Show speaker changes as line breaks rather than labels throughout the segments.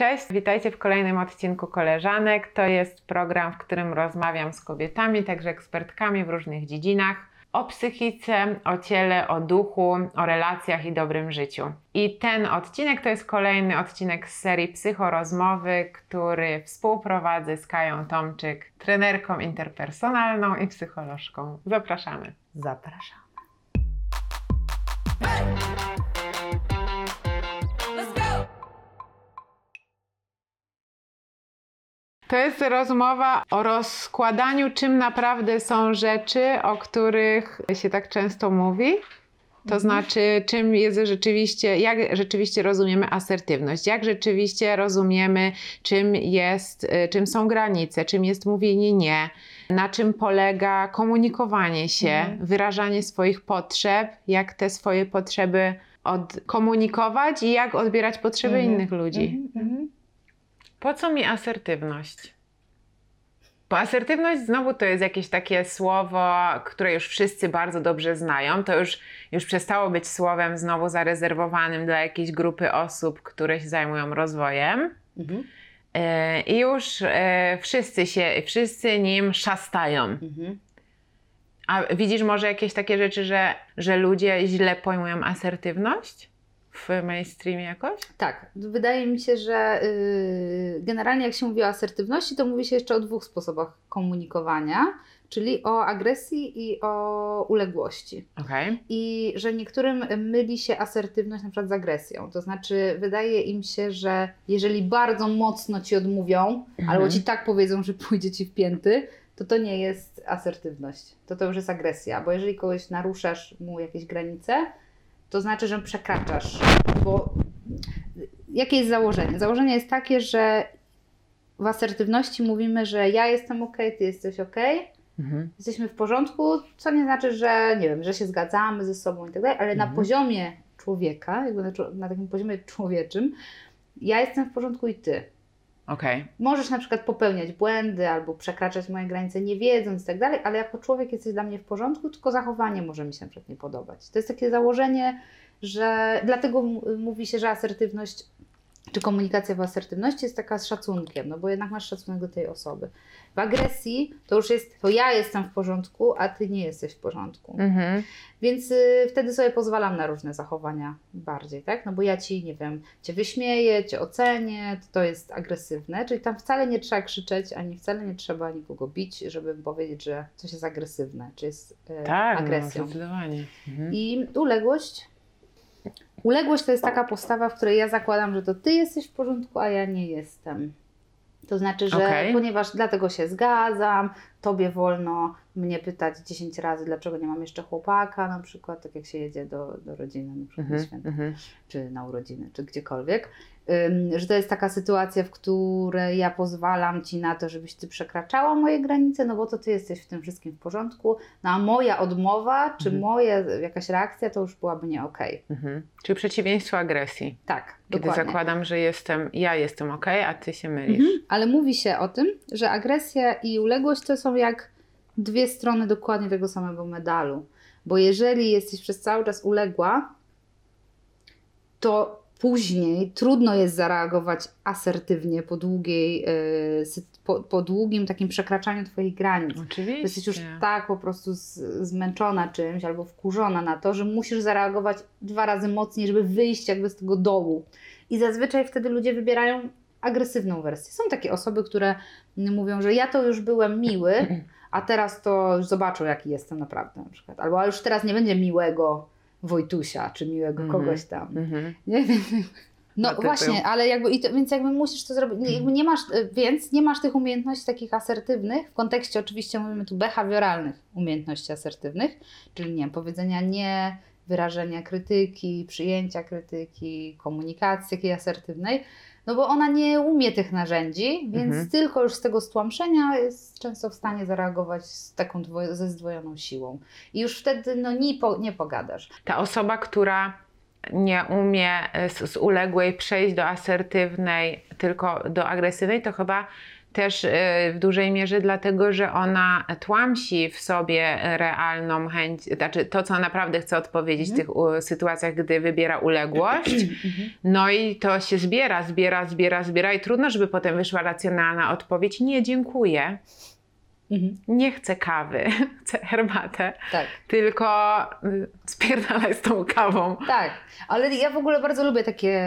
Cześć, witajcie w kolejnym odcinku Koleżanek. To jest program, w którym rozmawiam z kobietami, także ekspertkami w różnych dziedzinach o psychice, o ciele, o duchu, o relacjach i dobrym życiu. I ten odcinek to jest kolejny odcinek z serii Psychorozmowy, który współprowadzę z Kają Tomczyk, trenerką interpersonalną i psycholożką. Zapraszamy.
Zapraszam.
To jest rozmowa o rozkładaniu, czym naprawdę są rzeczy, o których się tak często mówi. To znaczy, czym jest rzeczywiście, jak rzeczywiście rozumiemy asertywność, jak rzeczywiście rozumiemy, czym jest, y, czym są granice, czym jest mówienie nie, na czym polega komunikowanie się, wyrażanie swoich potrzeb, jak te swoje potrzeby odkomunikować i jak odbierać potrzeby
Mhm.
innych ludzi. Po co mi asertywność? Bo asertywność znowu to jest jakieś takie słowo, które już wszyscy bardzo dobrze znają. To już, już przestało być słowem znowu zarezerwowanym dla jakiejś grupy osób, które się zajmują rozwojem.
Mhm.
E, I już e, wszyscy się, wszyscy nim szastają.
Mhm.
A widzisz może jakieś takie rzeczy, że, że ludzie źle pojmują asertywność w mainstreamie jakoś?
Tak, wydaje mi się, że y, generalnie jak się mówi o asertywności, to mówi się jeszcze o dwóch sposobach komunikowania, czyli o agresji i o uległości.
Okej.
I że niektórym myli się asertywność na przykład z agresją. To znaczy, wydaje im się, że jeżeli bardzo mocno ci odmówią,
Mhm.
albo ci tak powiedzą, że pójdzie ci w pięty, to to nie jest asertywność. To to już jest agresja, bo jeżeli kogoś naruszasz mu jakieś granice, to znaczy, że przekraczasz. Bo jakie jest założenie? Założenie jest takie, że w asertywności mówimy, że ja jestem ok, ty jesteś ok,
Mhm.
jesteśmy w porządku, co nie znaczy, że nie wiem, że się zgadzamy ze sobą i tak dalej, ale na
Mhm.
poziomie człowieka, jakby na, na takim poziomie człowieczym, ja jestem w porządku i ty.
Okej.
Możesz na przykład popełniać błędy albo przekraczać moje granice nie wiedząc i tak dalej, ale jako człowiek jesteś dla mnie w porządku, tylko zachowanie może mi się na przykład nie podobać. To jest takie założenie, że dlatego mówi się, że asertywność czy komunikacja w asertywności jest taka z szacunkiem, no bo jednak masz szacunek do tej osoby. W agresji to już jest, to ja jestem w porządku, a ty nie jesteś w porządku.
Mhm.
Więc y, wtedy sobie pozwalam na różne zachowania bardziej, tak? No bo ja ci, nie wiem, cię wyśmieję, cię ocenię, to, to jest agresywne, czyli tam wcale nie trzeba krzyczeć, ani wcale nie trzeba nikogo bić, żeby powiedzieć, że coś jest agresywne, czy jest y,
Tak,
agresją.
No, zdecydowanie. Mhm.
I uległość. Uległość to jest taka postawa, w której ja zakładam, że to ty jesteś w porządku, a ja nie jestem. To znaczy, że
Okej.
ponieważ dlatego się zgadzam, tobie wolno mnie pytać 10 razy, dlaczego nie mam jeszcze chłopaka, na przykład, tak jak się jedzie do, do rodziny, na przykład na
Mhm.
święta,
Mhm.
czy na urodziny, czy gdziekolwiek. Ym, że to jest taka sytuacja, w której ja pozwalam ci na to, żebyś ty przekraczała moje granice, no bo to ty jesteś w tym wszystkim w porządku, no a moja odmowa, czy
Mhm.
moja jakaś reakcja, to już byłaby nie okej.
Mhm. Czyli przeciwieństwo agresji.
Tak,
Kiedy
dokładnie.
zakładam, że jestem, ja jestem ok, a ty się mylisz.
Mhm. Ale mówi się o tym, że agresja i uległość to są jak dwie strony dokładnie tego samego medalu. Bo jeżeli jesteś przez cały czas uległa, to później trudno jest zareagować asertywnie po, długiej, sy- po, po długim takim przekraczaniu Twoich granic.
Oczywiście.
Jesteś już tak po prostu z, zmęczona czymś albo wkurzona na to, że musisz zareagować dwa razy mocniej, żeby wyjść jakby z tego dołu. I zazwyczaj wtedy ludzie wybierają agresywną wersję. Są takie osoby, które mówią, że ja to już byłem miły, a teraz to już zobaczą, jaki jestem naprawdę na przykład. Albo już teraz nie będzie miłego Wojtusia, czy miłego
Mhm.
kogoś tam.
Mhm.
Nie wiem. No
No
właśnie, ale jakby, i to, więc jakby musisz to zrobić, nie, jakby nie masz, więc nie masz tych umiejętności takich asertywnych, w kontekście oczywiście mówimy tu behawioralnych umiejętności asertywnych, czyli nie wiem, powiedzenia nie, wyrażenia krytyki, przyjęcia krytyki, komunikacji takiej asertywnej, no bo ona nie umie tych narzędzi, więc
Mhm.
tylko już z tego stłamszenia jest często w stanie zareagować z taką dwoje, ze zdwojoną siłą. I już wtedy no nie, po, nie pogadasz.
Ta osoba, która nie umie z, z uległej przejść do asertywnej, tylko do agresywnej, to chyba też y, w dużej mierze dlatego, że ona tłamsi w sobie realną chęć, znaczy to, co naprawdę chce odpowiedzieć w
Mhm.
tych sytuacjach, gdy wybiera uległość. No i to się zbiera, zbiera, zbiera, zbiera i trudno, żeby potem wyszła racjonalna odpowiedź. Nie, dziękuję.
Mhm.
Nie chcę kawy, chcę herbatę,
Tak.
tylko y, spierdalaj z tą kawą.
Tak, ale ja w ogóle bardzo lubię takie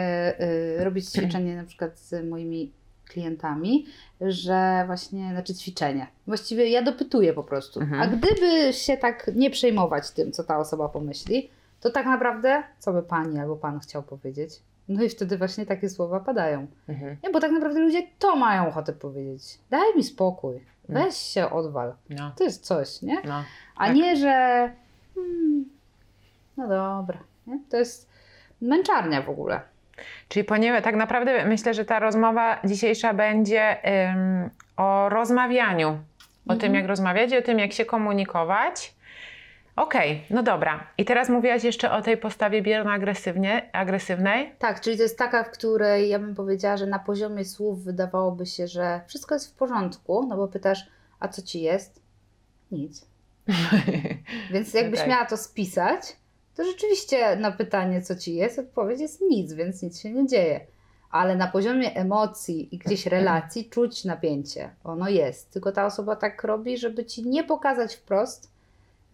y, robić ćwiczenie na przykład z moimi klientami, że właśnie, znaczy ćwiczenie. Właściwie ja dopytuję po prostu.
Mhm.
A gdyby się tak nie przejmować tym, co ta osoba pomyśli, to tak naprawdę, co by pani albo pan chciał powiedzieć? No i wtedy właśnie takie słowa padają. Nie, bo tak naprawdę ludzie to mają ochotę powiedzieć. Daj mi spokój, weź się odwal.
No,
To jest coś, nie?
no.
A
Tak.
nie, że hmm, no dobra. Nie? To jest męczarnia w ogóle.
Czyli ponieważ tak naprawdę myślę, że ta rozmowa dzisiejsza będzie ym, o rozmawianiu. O
Mhm.
tym, jak rozmawiać i o tym, jak się komunikować. Okej, no dobra. I teraz mówiłaś jeszcze o tej postawie bierno-agresywnie, agresywnej.
Tak, czyli to jest taka, w której ja bym powiedziała, że na poziomie słów wydawałoby się, że wszystko jest w porządku, no bo pytasz, a co ci jest? Nic. Więc jakbyś miała to spisać, to rzeczywiście na pytanie, co ci jest, odpowiedź jest nic, więc nic się nie dzieje. Ale na poziomie emocji i gdzieś relacji czuć napięcie. Ono jest. Tylko ta osoba tak robi, żeby ci nie pokazać wprost,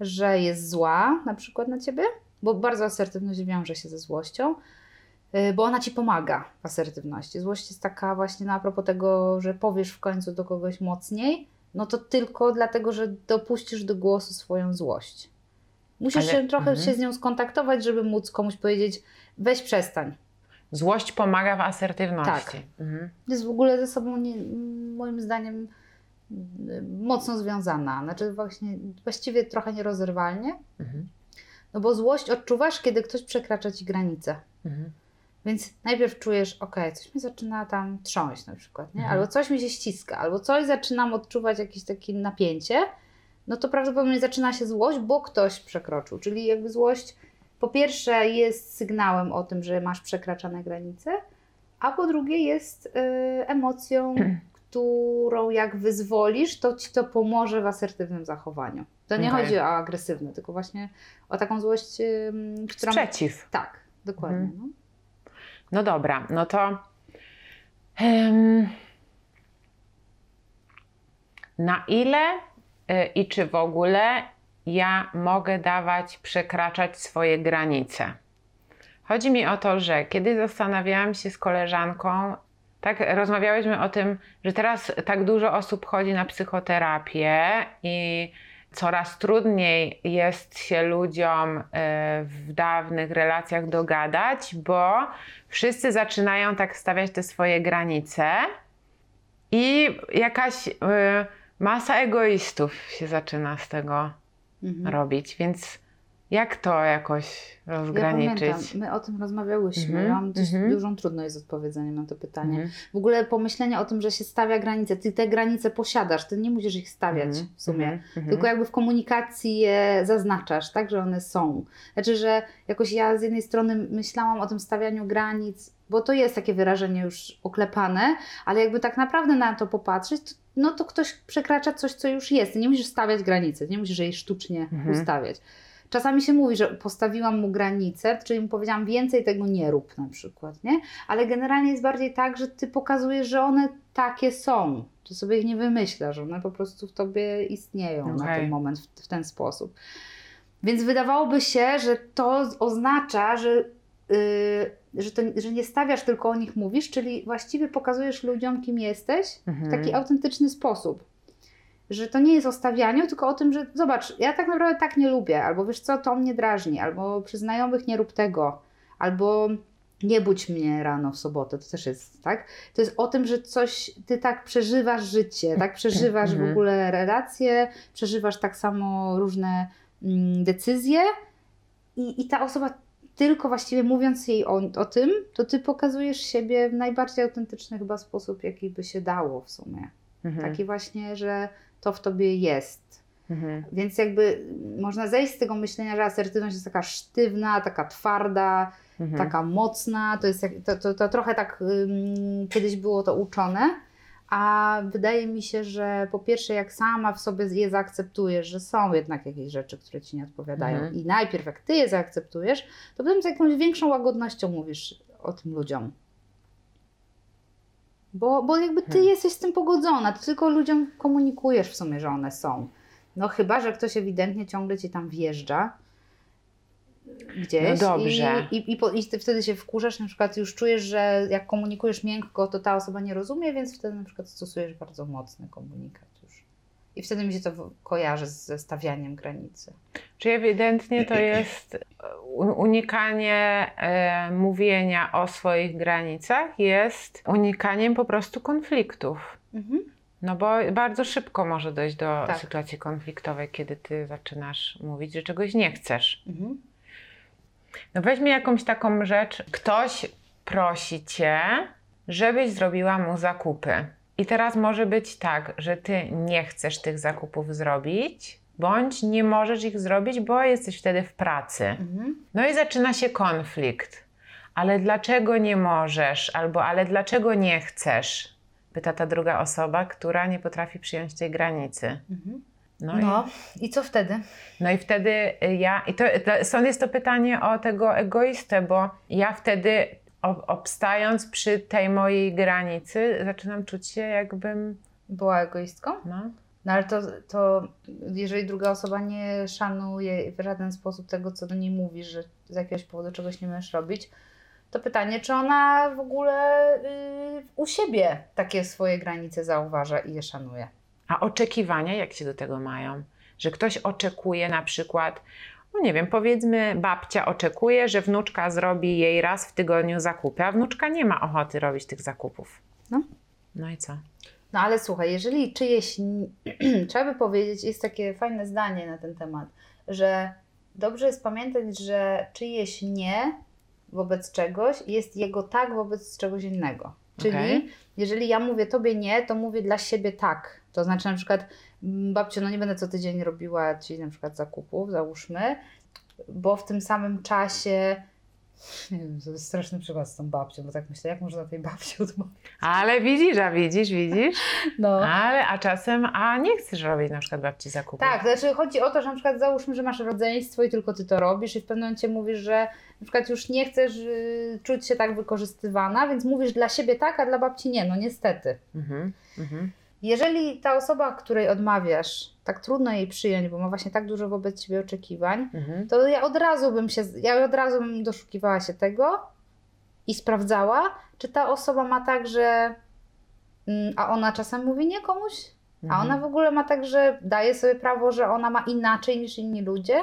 że jest zła, na przykład na ciebie, bo bardzo asertywność wiąże się ze złością, y, bo ona ci pomaga w asertywności. Złość jest taka właśnie no, a propos tego, że powiesz w końcu do kogoś mocniej, no to tylko dlatego, że dopuścisz do głosu swoją złość. Musisz
Ale-
się trochę
mhm.
się z nią skontaktować, żeby móc komuś powiedzieć, weź przestań.
Złość pomaga w asertywności.
Tak.
Mhm.
Jest w ogóle ze sobą, nie, moim zdaniem, y, mocno związana. Znaczy właśnie, właściwie trochę nierozerwalnie,
Mhm.
no bo złość odczuwasz, kiedy ktoś przekracza ci granice.
Mhm.
Więc najpierw czujesz, okej, coś mnie zaczyna tam trząść na przykład, nie?
Mhm.
albo coś mi się ściska, albo coś zaczynam odczuwać jakieś takie napięcie, no to prawdopodobnie zaczyna się złość, bo ktoś przekroczył. Czyli jakby złość po pierwsze jest sygnałem o tym, że masz przekraczane granice, a po drugie jest y, emocją, którą jak wyzwolisz, to ci to pomoże w asertywnym zachowaniu. To nie
Okej.
chodzi o agresywne, tylko właśnie o taką złość, ym, która...
Sprzeciw.
Tak, dokładnie.
Mhm.
No.
No dobra, no to. em, na ile y, i czy w ogóle ja mogę dawać, przekraczać swoje granice? Chodzi mi o to, że kiedy zastanawiałam się z koleżanką, tak rozmawiałyśmy o tym, że teraz tak dużo osób chodzi na psychoterapię i coraz trudniej jest się ludziom y, w dawnych relacjach dogadać, bo wszyscy zaczynają tak stawiać te swoje granice i jakaś y, masa egoistów się zaczyna z tego
Mhm.
robić, więc jak to jakoś
Ja
rozgraniczyć?
pamiętam, my o tym rozmawiałyśmy. Ja mam dość
mhm.
dużą trudność z odpowiedzeniem na to pytanie.
Mhm.
W ogóle pomyślenie o tym, że się stawia granice. Ty te granice posiadasz, ty nie musisz ich stawiać
Mhm,
w sumie. Tylko jakby w komunikacji je zaznaczasz, tak, że one są. Znaczy, że jakoś ja z jednej strony myślałam o tym stawianiu granic, bo to jest takie wyrażenie już oklepane, ale jakby tak naprawdę na to popatrzeć, to, no to ktoś przekracza coś, co już jest. Nie musisz stawiać granicy, nie musisz jej sztucznie
Mhm.
ustawiać. Czasami się mówi, że postawiłam mu granicę, czyli mu powiedziałam więcej tego nie rób na przykład, nie? Ale generalnie jest bardziej tak, że ty pokazujesz, że one takie są. Ty sobie ich nie wymyślasz, one po prostu w tobie istnieją na
Okej.
ten moment w, w ten sposób. Więc wydawałoby się, że to oznacza, że, yy, że, to, że nie stawiasz, tylko o nich mówisz, czyli właściwie pokazujesz ludziom, kim jesteś w
Mhm.
taki autentyczny sposób. Że to nie jest o stawianiu, tylko o tym, że zobacz, ja tak naprawdę tak nie lubię, albo wiesz co, to mnie drażni, albo przy znajomych nie rób tego, albo nie budź mnie rano w sobotę, to też jest, tak? To jest o tym, że coś, ty tak przeżywasz życie, tak przeżywasz w
Mhm.
ogóle relacje, przeżywasz tak samo różne mm, decyzje i, i ta osoba tylko właściwie mówiąc jej o, o tym, to ty pokazujesz siebie w najbardziej autentyczny chyba sposób, jaki by się dało w sumie.
Mhm.
Taki właśnie, że to w tobie jest.
Mhm.
Więc jakby można zejść z tego myślenia, że asertywność jest taka sztywna, taka twarda,
Mhm.
taka mocna. To, jest to, to, to trochę tak ym, kiedyś było to uczone, A wydaje mi się, że po pierwsze, jak sama w sobie je zaakceptujesz, że są jednak jakieś rzeczy, które ci nie odpowiadają,
Mhm.
i najpierw jak ty je zaakceptujesz, to potem z jakąś większą łagodnością mówisz o tym ludziom. Bo, bo jakby ty
Hmm.
jesteś z tym pogodzona, ty tylko ludziom komunikujesz w sumie, że one są. No chyba, że ktoś ewidentnie ciągle ci tam wjeżdża gdzieś
No dobrze.
i, i, i, po, i wtedy się wkurzasz, na przykład już czujesz, że jak komunikujesz miękko, to ta osoba nie rozumie, więc wtedy na przykład stosujesz bardzo mocny komunikat już. I wtedy mi się to kojarzy ze stawianiem granicy.
Czyli ewidentnie to jest unikanie e, mówienia o swoich granicach, jest unikaniem po prostu konfliktów.
Mhm.
No bo bardzo szybko może dojść do
Tak.
sytuacji konfliktowej, kiedy ty zaczynasz mówić, że czegoś nie chcesz.
Mhm.
No weźmy jakąś taką rzecz. Ktoś prosi cię, żebyś zrobiła mu zakupy. I teraz może być tak, że ty nie chcesz tych zakupów zrobić, bądź nie możesz ich zrobić, bo jesteś wtedy w pracy.
Mhm.
No i zaczyna się konflikt. Ale dlaczego nie możesz? Albo ale dlaczego nie chcesz? Pyta ta druga osoba, która nie potrafi przyjąć tej granicy.
Mhm.
No,
No i co wtedy?
no i wtedy y, ja, i to, stąd jest to pytanie o tego egoistę, bo ja wtedy ob, obstając przy tej mojej granicy, zaczynam czuć się jakbym,
Była egoistką?
no,
No ale to, to jeżeli druga osoba nie szanuje w żaden sposób tego, co do niej mówisz, że z jakiegoś powodu czegoś nie możesz robić, to pytanie, czy ona w ogóle y, u siebie takie swoje granice zauważa i je szanuje.
A oczekiwania jak się do tego mają? Że ktoś oczekuje na przykład, no nie wiem, powiedzmy babcia oczekuje, że wnuczka zrobi jej raz w tygodniu zakupy, a wnuczka nie ma ochoty robić tych zakupów.
No.
No i co?
No ale słuchaj, jeżeli czyjeś, trzeba by powiedzieć, jest takie fajne zdanie na ten temat, że dobrze jest pamiętać, że czyjeś nie wobec czegoś jest jego tak wobec czegoś innego. Czyli
Okej.
jeżeli ja mówię tobie nie, to mówię dla siebie tak. To znaczy na przykład, "Mm, babciu, no nie będę co tydzień robiła ci na przykład zakupów, załóżmy, bo w tym samym czasie, nie wiem, to jest straszny przykład z tą babcią, bo tak myślę, jak można tej babci odmawiać?
Ale widzisz, a widzisz, widzisz?
No.
Ale, a czasem, a nie chcesz robić na przykład babci zakupów.
Tak, to znaczy chodzi o to, że na przykład załóżmy, że masz rodzeństwo i tylko ty to robisz i w pewnym momencie mówisz, że na przykład już nie chcesz y, czuć się tak wykorzystywana, więc mówisz dla siebie tak, a dla babci nie, no niestety.
Mhm, mhm.
Jeżeli ta osoba, której odmawiasz, tak trudno jej przyjąć, bo ma właśnie tak dużo wobec ciebie oczekiwań,
Mhm.
to ja od razu bym się, ja od razu bym doszukiwała się tego i sprawdzała, czy ta osoba ma tak, że mm, a ona czasem mówi nie komuś, a
Mhm.
ona w ogóle ma tak, że daje sobie prawo, że ona ma inaczej niż inni ludzie.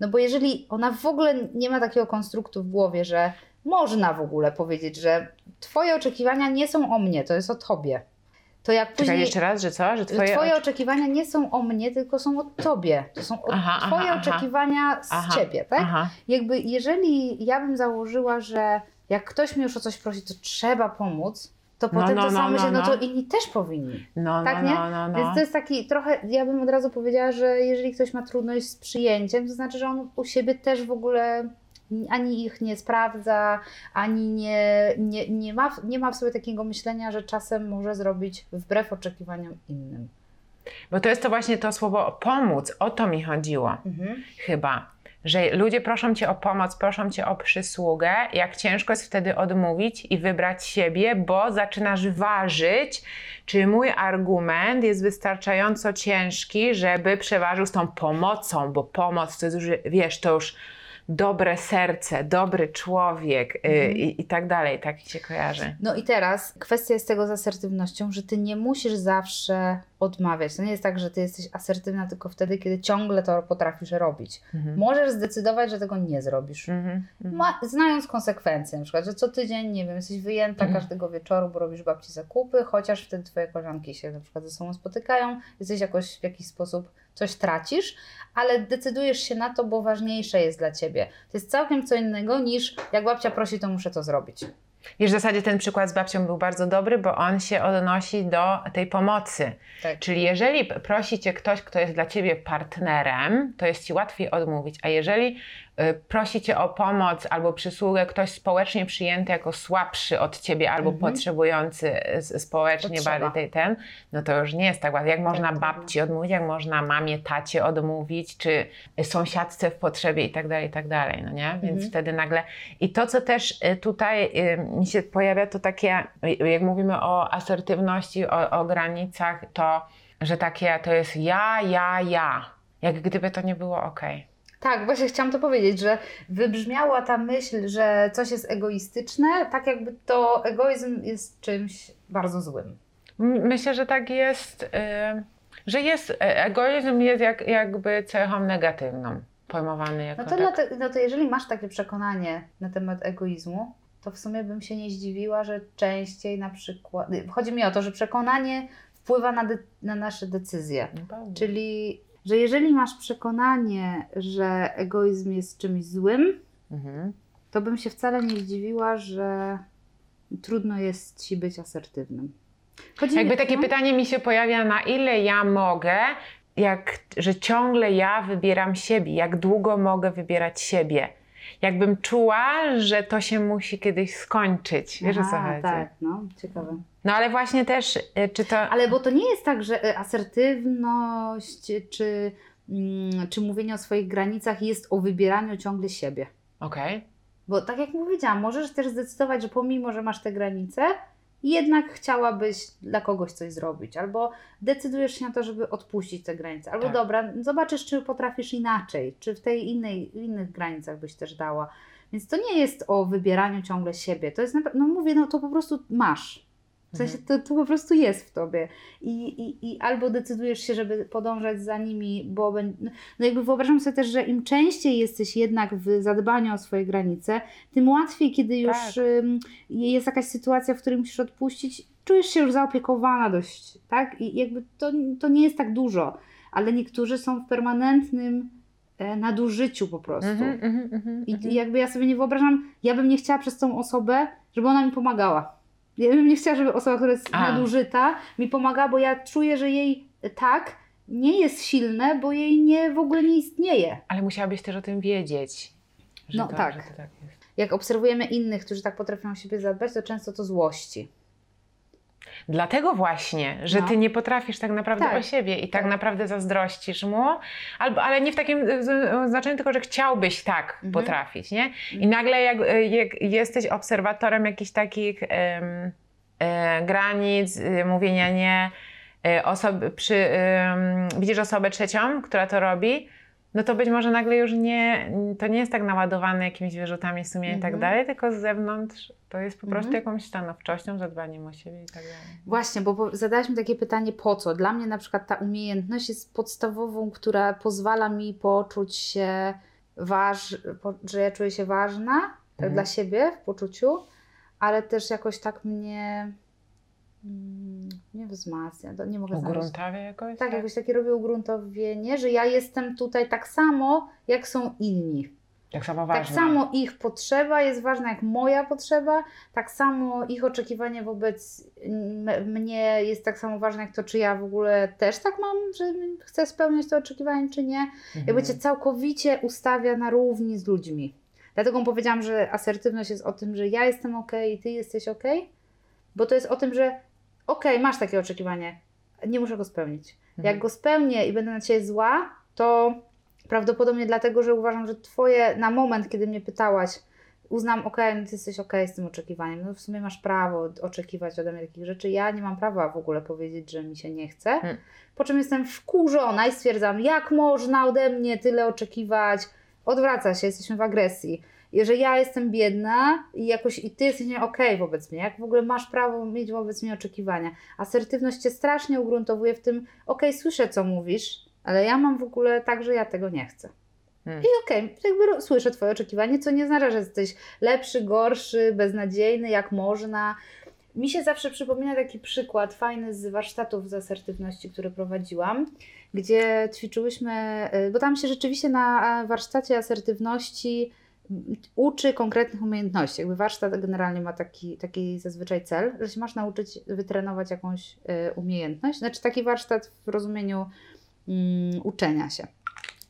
No bo jeżeli ona w ogóle nie ma takiego konstruktu w głowie, że można w ogóle powiedzieć, że twoje oczekiwania nie są o mnie, to jest o tobie. To jak
Czekaj
później
jeszcze raz, że co? Że twoje...
twoje oczekiwania nie są o mnie, tylko są o tobie. To są
Aha,
twoje
aha.
oczekiwania z
Aha,
ciebie, tak? Jakby jeżeli ja bym założyła, że jak ktoś mnie już o coś prosi, to trzeba pomóc, to
No,
potem
no,
to
no,
samo
no,
myślę, no,
no.
to inni też powinni.
No,
Tak,
no,
nie?
no, no, no.
Więc to jest taki trochę, ja bym od razu powiedziała, że jeżeli ktoś ma trudność z przyjęciem, to znaczy, że on u siebie też w ogóle ani ich nie sprawdza, ani nie, nie, nie, ma, nie ma w sobie takiego myślenia, że czasem może zrobić wbrew oczekiwaniom innym.
Bo to jest to właśnie to słowo pomóc. O to mi chodziło.
Mhm.
Chyba. Że ludzie proszą cię o pomoc, proszą cię o przysługę, jak ciężko jest wtedy odmówić i wybrać siebie, bo zaczynasz ważyć, czy mój argument jest wystarczająco ciężki, żeby przeważył z tą pomocą, bo pomoc to jest już, wiesz, to już dobre serce, dobry człowiek y,
Mhm.
i, i tak dalej, tak się kojarzy.
No i teraz kwestia jest tego z asertywnością, że ty nie musisz zawsze odmawiać. To nie jest tak, że ty jesteś asertywna tylko wtedy, kiedy ciągle to potrafisz robić.
Mhm.
Możesz zdecydować, że tego nie zrobisz.
Mhm. Mhm.
Ma, znając konsekwencje, na przykład, że co tydzień, nie wiem, jesteś wyjęta
Mhm.
każdego wieczoru, bo robisz babci zakupy, chociaż wtedy twoje koleżanki się na przykład ze sobą spotykają, jesteś jakoś w jakiś sposób coś tracisz, ale decydujesz się na to, bo ważniejsze jest dla ciebie. To jest całkiem co innego niż jak babcia prosi, to muszę to zrobić.
Wiesz, w zasadzie ten przykład z babcią był bardzo dobry, bo on się odnosi do tej pomocy.
Tak.
Czyli jeżeli prosi cię ktoś, kto jest dla ciebie partnerem, to jest ci łatwiej odmówić, a jeżeli prosi cię o pomoc albo przysługę ktoś społecznie przyjęty jako słabszy od ciebie albo
Mhm.
potrzebujący społecznie
Potrzeba.
bardziej ten, no to już nie jest tak łatwo. Jak można
tak.
babci odmówić, jak można mamie, tacie odmówić, czy sąsiadce w potrzebie i tak dalej, i tak dalej, no nie? Więc
Mhm.
wtedy nagle... I to, co też y, tutaj y, mi się pojawia, to takie, y, jak mówimy o asertywności, o, o granicach, to, że takie to jest ja, ja, ja. Jak gdyby to nie było okej.
Tak, właśnie chciałam to powiedzieć, że wybrzmiała ta myśl, że coś jest egoistyczne, tak jakby to egoizm jest czymś bardzo złym.
Myślę, że tak jest, y, że jest, e, egoizm jest jak, jakby cechą negatywną, pojmowany jako
No to,
tak.
no to jeżeli masz takie przekonanie na temat egoizmu, to w sumie bym się nie zdziwiła, że częściej na przykład. Chodzi mi o to, że przekonanie wpływa na, de, na nasze decyzje.
No.
Czyli, że jeżeli masz przekonanie, że egoizm jest czymś złym,
Mhm.
to bym się wcale nie zdziwiła, że trudno jest ci być asertywnym. Chodzi
Jakby
mi-
takie
no.
pytanie mi się pojawia, na ile ja mogę, jak, że ciągle ja wybieram siebie, jak długo mogę wybierać siebie. Jakbym czuła, że to się musi kiedyś skończyć. Wiesz o co
Aha,
chodzi?
Tak, no, ciekawe.
No ale właśnie też, y, czy to...
Ale bo to nie jest tak, że e, asertywność czy, mm, czy mówienie o swoich granicach jest o wybieraniu ciągle siebie.
Okej.
Bo tak jak powiedziałam, możesz też zdecydować, że pomimo, że masz te granice, jednak chciałabyś dla kogoś coś zrobić, albo decydujesz się na to, żeby odpuścić te granice, albo
Tak.
dobra, zobaczysz, czy potrafisz inaczej, czy w tej innej, innych granicach byś też dała. Więc to nie jest o wybieraniu ciągle siebie. To jest, no mówię, no to po prostu masz. W sensie to, to po prostu jest w tobie. I, i, I albo decydujesz się, żeby podążać za nimi, bo no jakby wyobrażam sobie też, że im częściej jesteś jednak w zadbaniu o swoje granice, tym łatwiej, kiedy już
Tak.
jest jakaś sytuacja, w której musisz odpuścić, czujesz się już zaopiekowana dość, tak? I jakby to, to nie jest tak dużo, ale niektórzy są w permanentnym e, nadużyciu po prostu.
Mhm, mhm, mhm,
I,
mhm.
I jakby ja sobie nie wyobrażam, ja bym nie chciała przez tą osobę, żeby ona mi pomagała. Ja bym nie chciała, żeby osoba, która jest
A.
nadużyta, mi pomagała, bo ja czuję, że jej tak nie jest silne, bo jej nie w ogóle nie istnieje.
Ale musiałabyś też o tym wiedzieć. Że
No
to,
tak.
Tak.
Jak obserwujemy innych, którzy tak potrafią o siebie zadbać, to często to złości.
Dlatego właśnie, że
No.
ty nie potrafisz tak naprawdę
Tak.
o siebie i tak,
Tak.
naprawdę zazdrościsz mu, albo, ale nie w takim e, z- znaczeniu, tylko że chciałbyś tak
Mhm.
potrafić, nie? I nagle jak, e, jak jesteś obserwatorem jakichś takich em, e, granic, e, mówienia nie, e, osoby, przy, em, widzisz osobę trzecią, która to robi, no to być może nagle już nie, to nie jest tak naładowane jakimiś wyrzutami sumienia i tak
Mhm.
dalej, tylko z zewnątrz to jest po prostu
Mhm.
jakąś stanowczością, zadbaniem o siebie i tak dalej.
Właśnie, bo zadałaś mi takie pytanie, po co? Dla mnie na przykład ta umiejętność jest podstawową, która pozwala mi poczuć się, waż, że ja czuję się ważna tak
Mhm.
dla siebie w poczuciu, ale też jakoś tak mnie nie wzmacnia, nie mogę znaleźć.
Ugruntawia jakoś?
Tak, jakoś takie robię ugruntowienie, że ja jestem tutaj tak samo, jak są inni.
Tak samo ważne.
Tak samo ich potrzeba jest ważna jak moja potrzeba, tak samo ich oczekiwanie wobec mnie jest tak samo ważne jak to, czy ja w ogóle też tak mam, że chcę spełniać to oczekiwanie, czy nie.
Mhm.
Jakby cię całkowicie ustawia na równi z ludźmi. Dlatego powiedziałam, że asertywność jest o tym, że ja jestem ok i ty jesteś ok, bo to jest o tym, że ok, masz takie oczekiwanie, nie muszę go spełnić.
Mhm.
Jak go spełnię i będę na ciebie zła, to prawdopodobnie dlatego, że uważam, że twoje, na moment, kiedy mnie pytałaś, uznam, ok, no ty jesteś ok z tym oczekiwaniem, no w sumie masz prawo oczekiwać ode mnie takich rzeczy, ja nie mam prawa w ogóle powiedzieć, że mi się nie chce,
Hmm.
po czym jestem wkurzona i stwierdzam, jak można ode mnie tyle oczekiwać, odwraca się, jesteśmy w agresji. Że ja jestem biedna i jakoś i ty jesteś nie okej wobec mnie, jak w ogóle masz prawo mieć wobec mnie oczekiwania. Asertywność cię strasznie ugruntowuje w tym, okej, słyszę co mówisz, ale ja mam w ogóle tak, że ja tego nie chcę.
Hmm.
I okej, jakby ro- słyszę twoje oczekiwanie, co nie oznacza, że jesteś lepszy, gorszy, beznadziejny, jak można. Mi się zawsze przypomina taki przykład fajny z warsztatów z asertywności, które prowadziłam, gdzie ćwiczyłyśmy, y, bo tam się rzeczywiście na warsztacie asertywności uczy konkretnych umiejętności. Jakby warsztat generalnie ma taki, taki zazwyczaj cel, że się masz nauczyć wytrenować jakąś y, umiejętność. Znaczy taki warsztat w rozumieniu mm, uczenia się.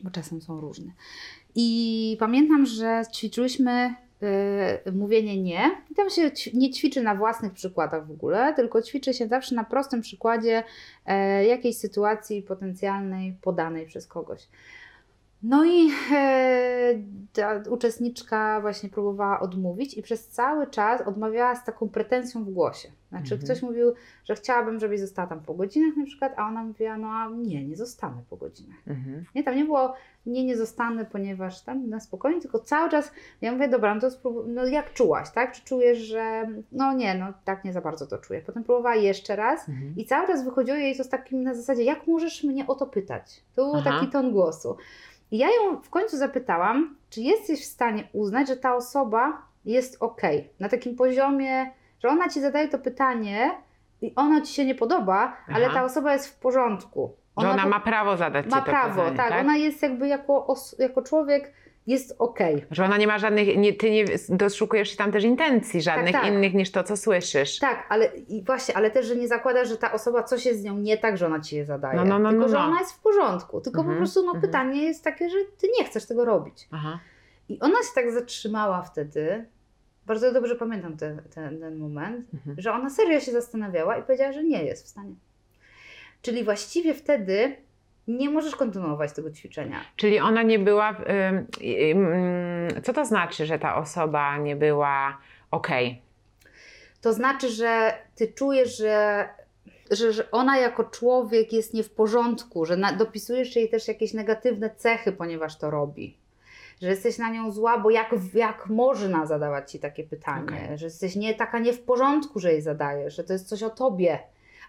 bo czasem są różne. I pamiętam, że ćwiczyłyśmy y, mówienie nie. I tam się nie ćwiczy na własnych przykładach w ogóle, tylko ćwiczy się zawsze na prostym przykładzie e, jakiejś sytuacji potencjalnej podanej przez kogoś. No i e, ta uczestniczka właśnie próbowała odmówić i przez cały czas odmawiała z taką pretensją w głosie. Znaczy
Mhm.
ktoś mówił, że chciałabym, żebyś została tam po godzinach na przykład, a ona mówiła, no a nie, nie zostanę po godzinach.
Mhm.
Nie, tam nie było, nie, nie zostanę, ponieważ tam na spokojnie, tylko cały czas, ja mówię, dobra, no to spróbuj, no jak czułaś, tak? Czy czujesz, że, no nie, no tak nie za bardzo to czuję. Potem próbowała jeszcze raz
Mhm.
i cały czas wychodziło jej to z takim na zasadzie, jak możesz mnie o to pytać? To był
Aha.
taki ton głosu. I ja ją w końcu zapytałam, czy jesteś w stanie uznać, że ta osoba jest ok, na takim poziomie, że ona ci zadaje to pytanie i ono ci się nie podoba, ale
Aha.
ta osoba jest w porządku.
Że ona ma prawo zadać
ma
ci to
prawo,
pytanie,
tak,
tak?
Ona jest jakby jako, jako człowiek jest okej.
Że ona nie ma żadnych, nie, ty nie doszukujesz się tam też intencji żadnych
tak.
innych niż to, co słyszysz.
Tak, ale i właśnie, ale też, że nie zakłada, że ta osoba coś jest z nią nie tak, że ona ci je zadaje.
No, no, no,
tylko,
no,
że
no.
ona jest w porządku. Tylko
Mhm,
po prostu no,
mhm.
pytanie jest takie, że ty nie chcesz tego robić.
Aha.
I ona się tak zatrzymała wtedy. Bardzo dobrze pamiętam ten, ten, ten moment,
Mhm.
że ona serio się zastanawiała i powiedziała, że nie jest w stanie. Czyli właściwie wtedy nie możesz kontynuować tego ćwiczenia.
Czyli ona nie była. co to znaczy, że ta osoba nie była okej?
To znaczy, że ty czujesz, że, że, że ona jako człowiek jest nie w porządku, że na, dopisujesz jej też jakieś negatywne cechy, ponieważ to robi. Że jesteś na nią zła, bo jak, jak można zadawać ci takie pytanie,
Okej.
że jesteś nie, taka nie w porządku, że jej zadajesz, że to jest coś o tobie,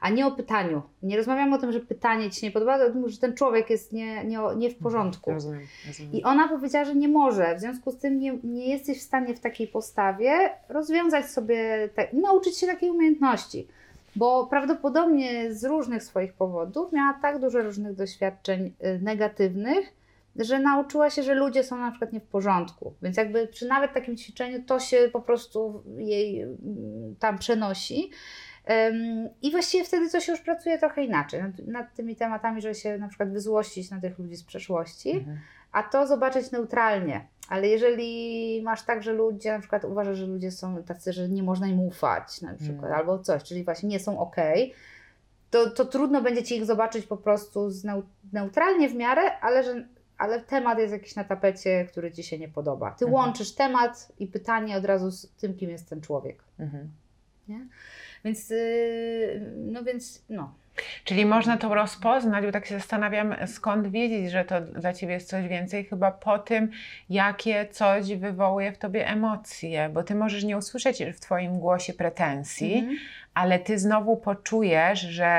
a nie o pytaniu. Nie rozmawiamy o tym, że pytanie ci się nie podoba, tylko że ten człowiek jest nie, nie, nie w porządku.
Rozumiem. rozumiem.
I ona powiedziała, że nie może, w związku z tym nie, nie jesteś w stanie w takiej postawie rozwiązać sobie, te, nauczyć się takiej umiejętności. Bo prawdopodobnie z różnych swoich powodów miała tak dużo różnych doświadczeń y, negatywnych, że nauczyła się, że ludzie są na przykład nie w porządku. Więc jakby przy nawet takim ćwiczeniu to się po prostu jej mm, tam przenosi. I właściwie wtedy się już pracuje trochę inaczej nad, nad tymi tematami, żeby się na przykład wyzłościć na tych ludzi z przeszłości
Mhm.
a to zobaczyć neutralnie. Ale jeżeli masz tak, że ludzie na przykład uważasz, że ludzie są tacy, że nie można im ufać na przykład,
Mm.
albo coś, czyli właśnie nie są ok, to, to trudno będzie ci ich zobaczyć po prostu neutralnie w miarę, ale że ale temat jest jakiś na tapecie, który ci się nie podoba. Ty
Mhm.
łączysz temat i pytanie od razu z tym, kim jest ten człowiek.
Mhm.
Więc, yy, no więc, no.
Czyli można to rozpoznać, bo tak się zastanawiam, skąd wiedzieć, że to dla ciebie jest coś więcej, chyba po tym, jakie coś wywołuje w tobie emocje, bo ty możesz nie usłyszeć w twoim głosie pretensji,
Mhm.
ale ty znowu poczujesz, że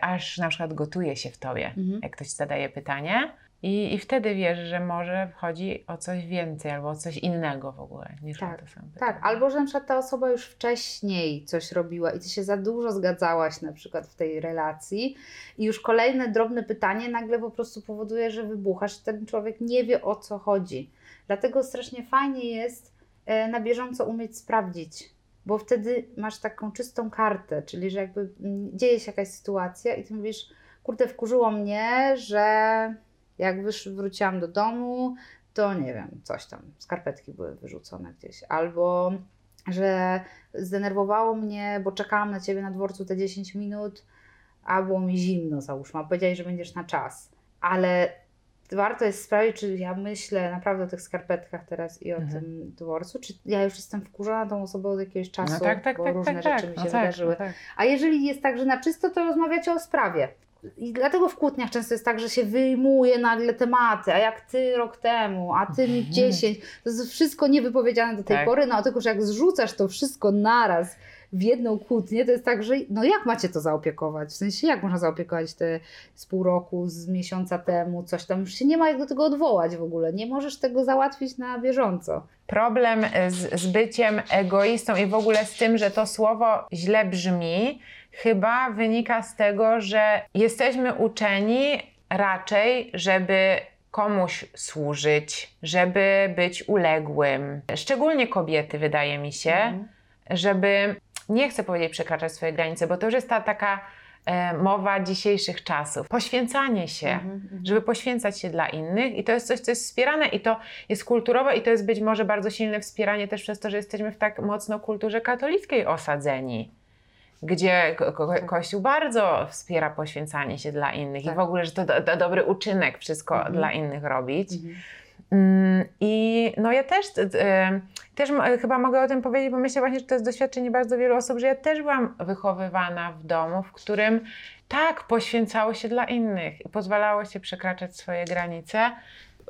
aż na przykład gotuje się w tobie,
Mhm.
jak ktoś zadaje pytanie. I, I wtedy wiesz, że może chodzi o coś więcej albo o coś innego w ogóle niż
Tak,
o to samo.
Tak, albo że na przykład ta osoba już wcześniej coś robiła i ty się za dużo zgadzałaś na przykład w tej relacji i już kolejne drobne pytanie nagle po prostu powoduje, że wybuchasz i ten człowiek nie wie o co chodzi. Dlatego strasznie fajnie jest e, na bieżąco umieć sprawdzić, bo wtedy masz taką czystą kartę, czyli że jakby mm, dzieje się jakaś sytuacja i ty mówisz, kurde wkurzyło mnie, że jak wysz, wróciłam do domu, to nie wiem, coś tam, skarpetki były wyrzucone gdzieś, albo że zdenerwowało mnie, bo czekałam na ciebie na dworcu te 10 minut, a było mi zimno, załóżmy, a powiedziałeś, że będziesz na czas. Ale warto jest sprawdzić, czy ja myślę naprawdę o tych skarpetkach teraz i o
Mhm.
tym dworcu, czy ja już jestem wkurzona tą osobą od jakiegoś czasu,
No tak, tak,
bo
tak,
różne
tak,
rzeczy
tak.
mi
no
się
tak,
wydarzyły.
No tak.
A jeżeli jest tak, że na czysto, to rozmawiacie o sprawie. I dlatego w kłótniach często jest tak, że się wyjmuje nagle tematy, a jak ty rok temu, a ty mi
Mhm.
10. To jest wszystko niewypowiedziane do tej
Tak.
pory, no tylko, że jak zrzucasz to wszystko naraz w jedną kłótnię, to jest tak, że no jak macie to zaopiekować? W sensie jak można zaopiekować te z pół roku, z miesiąca temu, coś tam, już się nie ma jak do tego odwołać w ogóle. Nie możesz tego załatwić na bieżąco.
Problem z, z byciem egoistą i w ogóle z tym, że to słowo źle brzmi, chyba wynika z tego, że jesteśmy uczeni raczej, żeby komuś służyć, żeby być uległym. Szczególnie kobiety, wydaje mi się,
Mhm.
żeby, nie chcę powiedzieć przekraczać swoje granice, bo to już jest ta taka e, mowa dzisiejszych czasów. Poświęcanie się,
Mhm, mhm.
żeby poświęcać się dla innych i to jest coś, co jest wspierane i to jest kulturowe i to jest być może bardzo silne wspieranie też przez to, że jesteśmy w tak mocno kulturze katolickiej osadzeni. Gdzie ko- ko-
Tak.
Kościół bardzo wspiera poświęcanie się dla innych
Tak.
i w ogóle, że to, to, to dobry uczynek wszystko
Mhm.
dla innych robić.
Mhm.
Mm, I no ja też, t- też chyba mogę o tym powiedzieć, bo myślę właśnie, że to jest doświadczenie bardzo wielu osób, że ja też byłam wychowywana w domu, w którym tak poświęcało się dla innych i pozwalało się przekraczać swoje granice.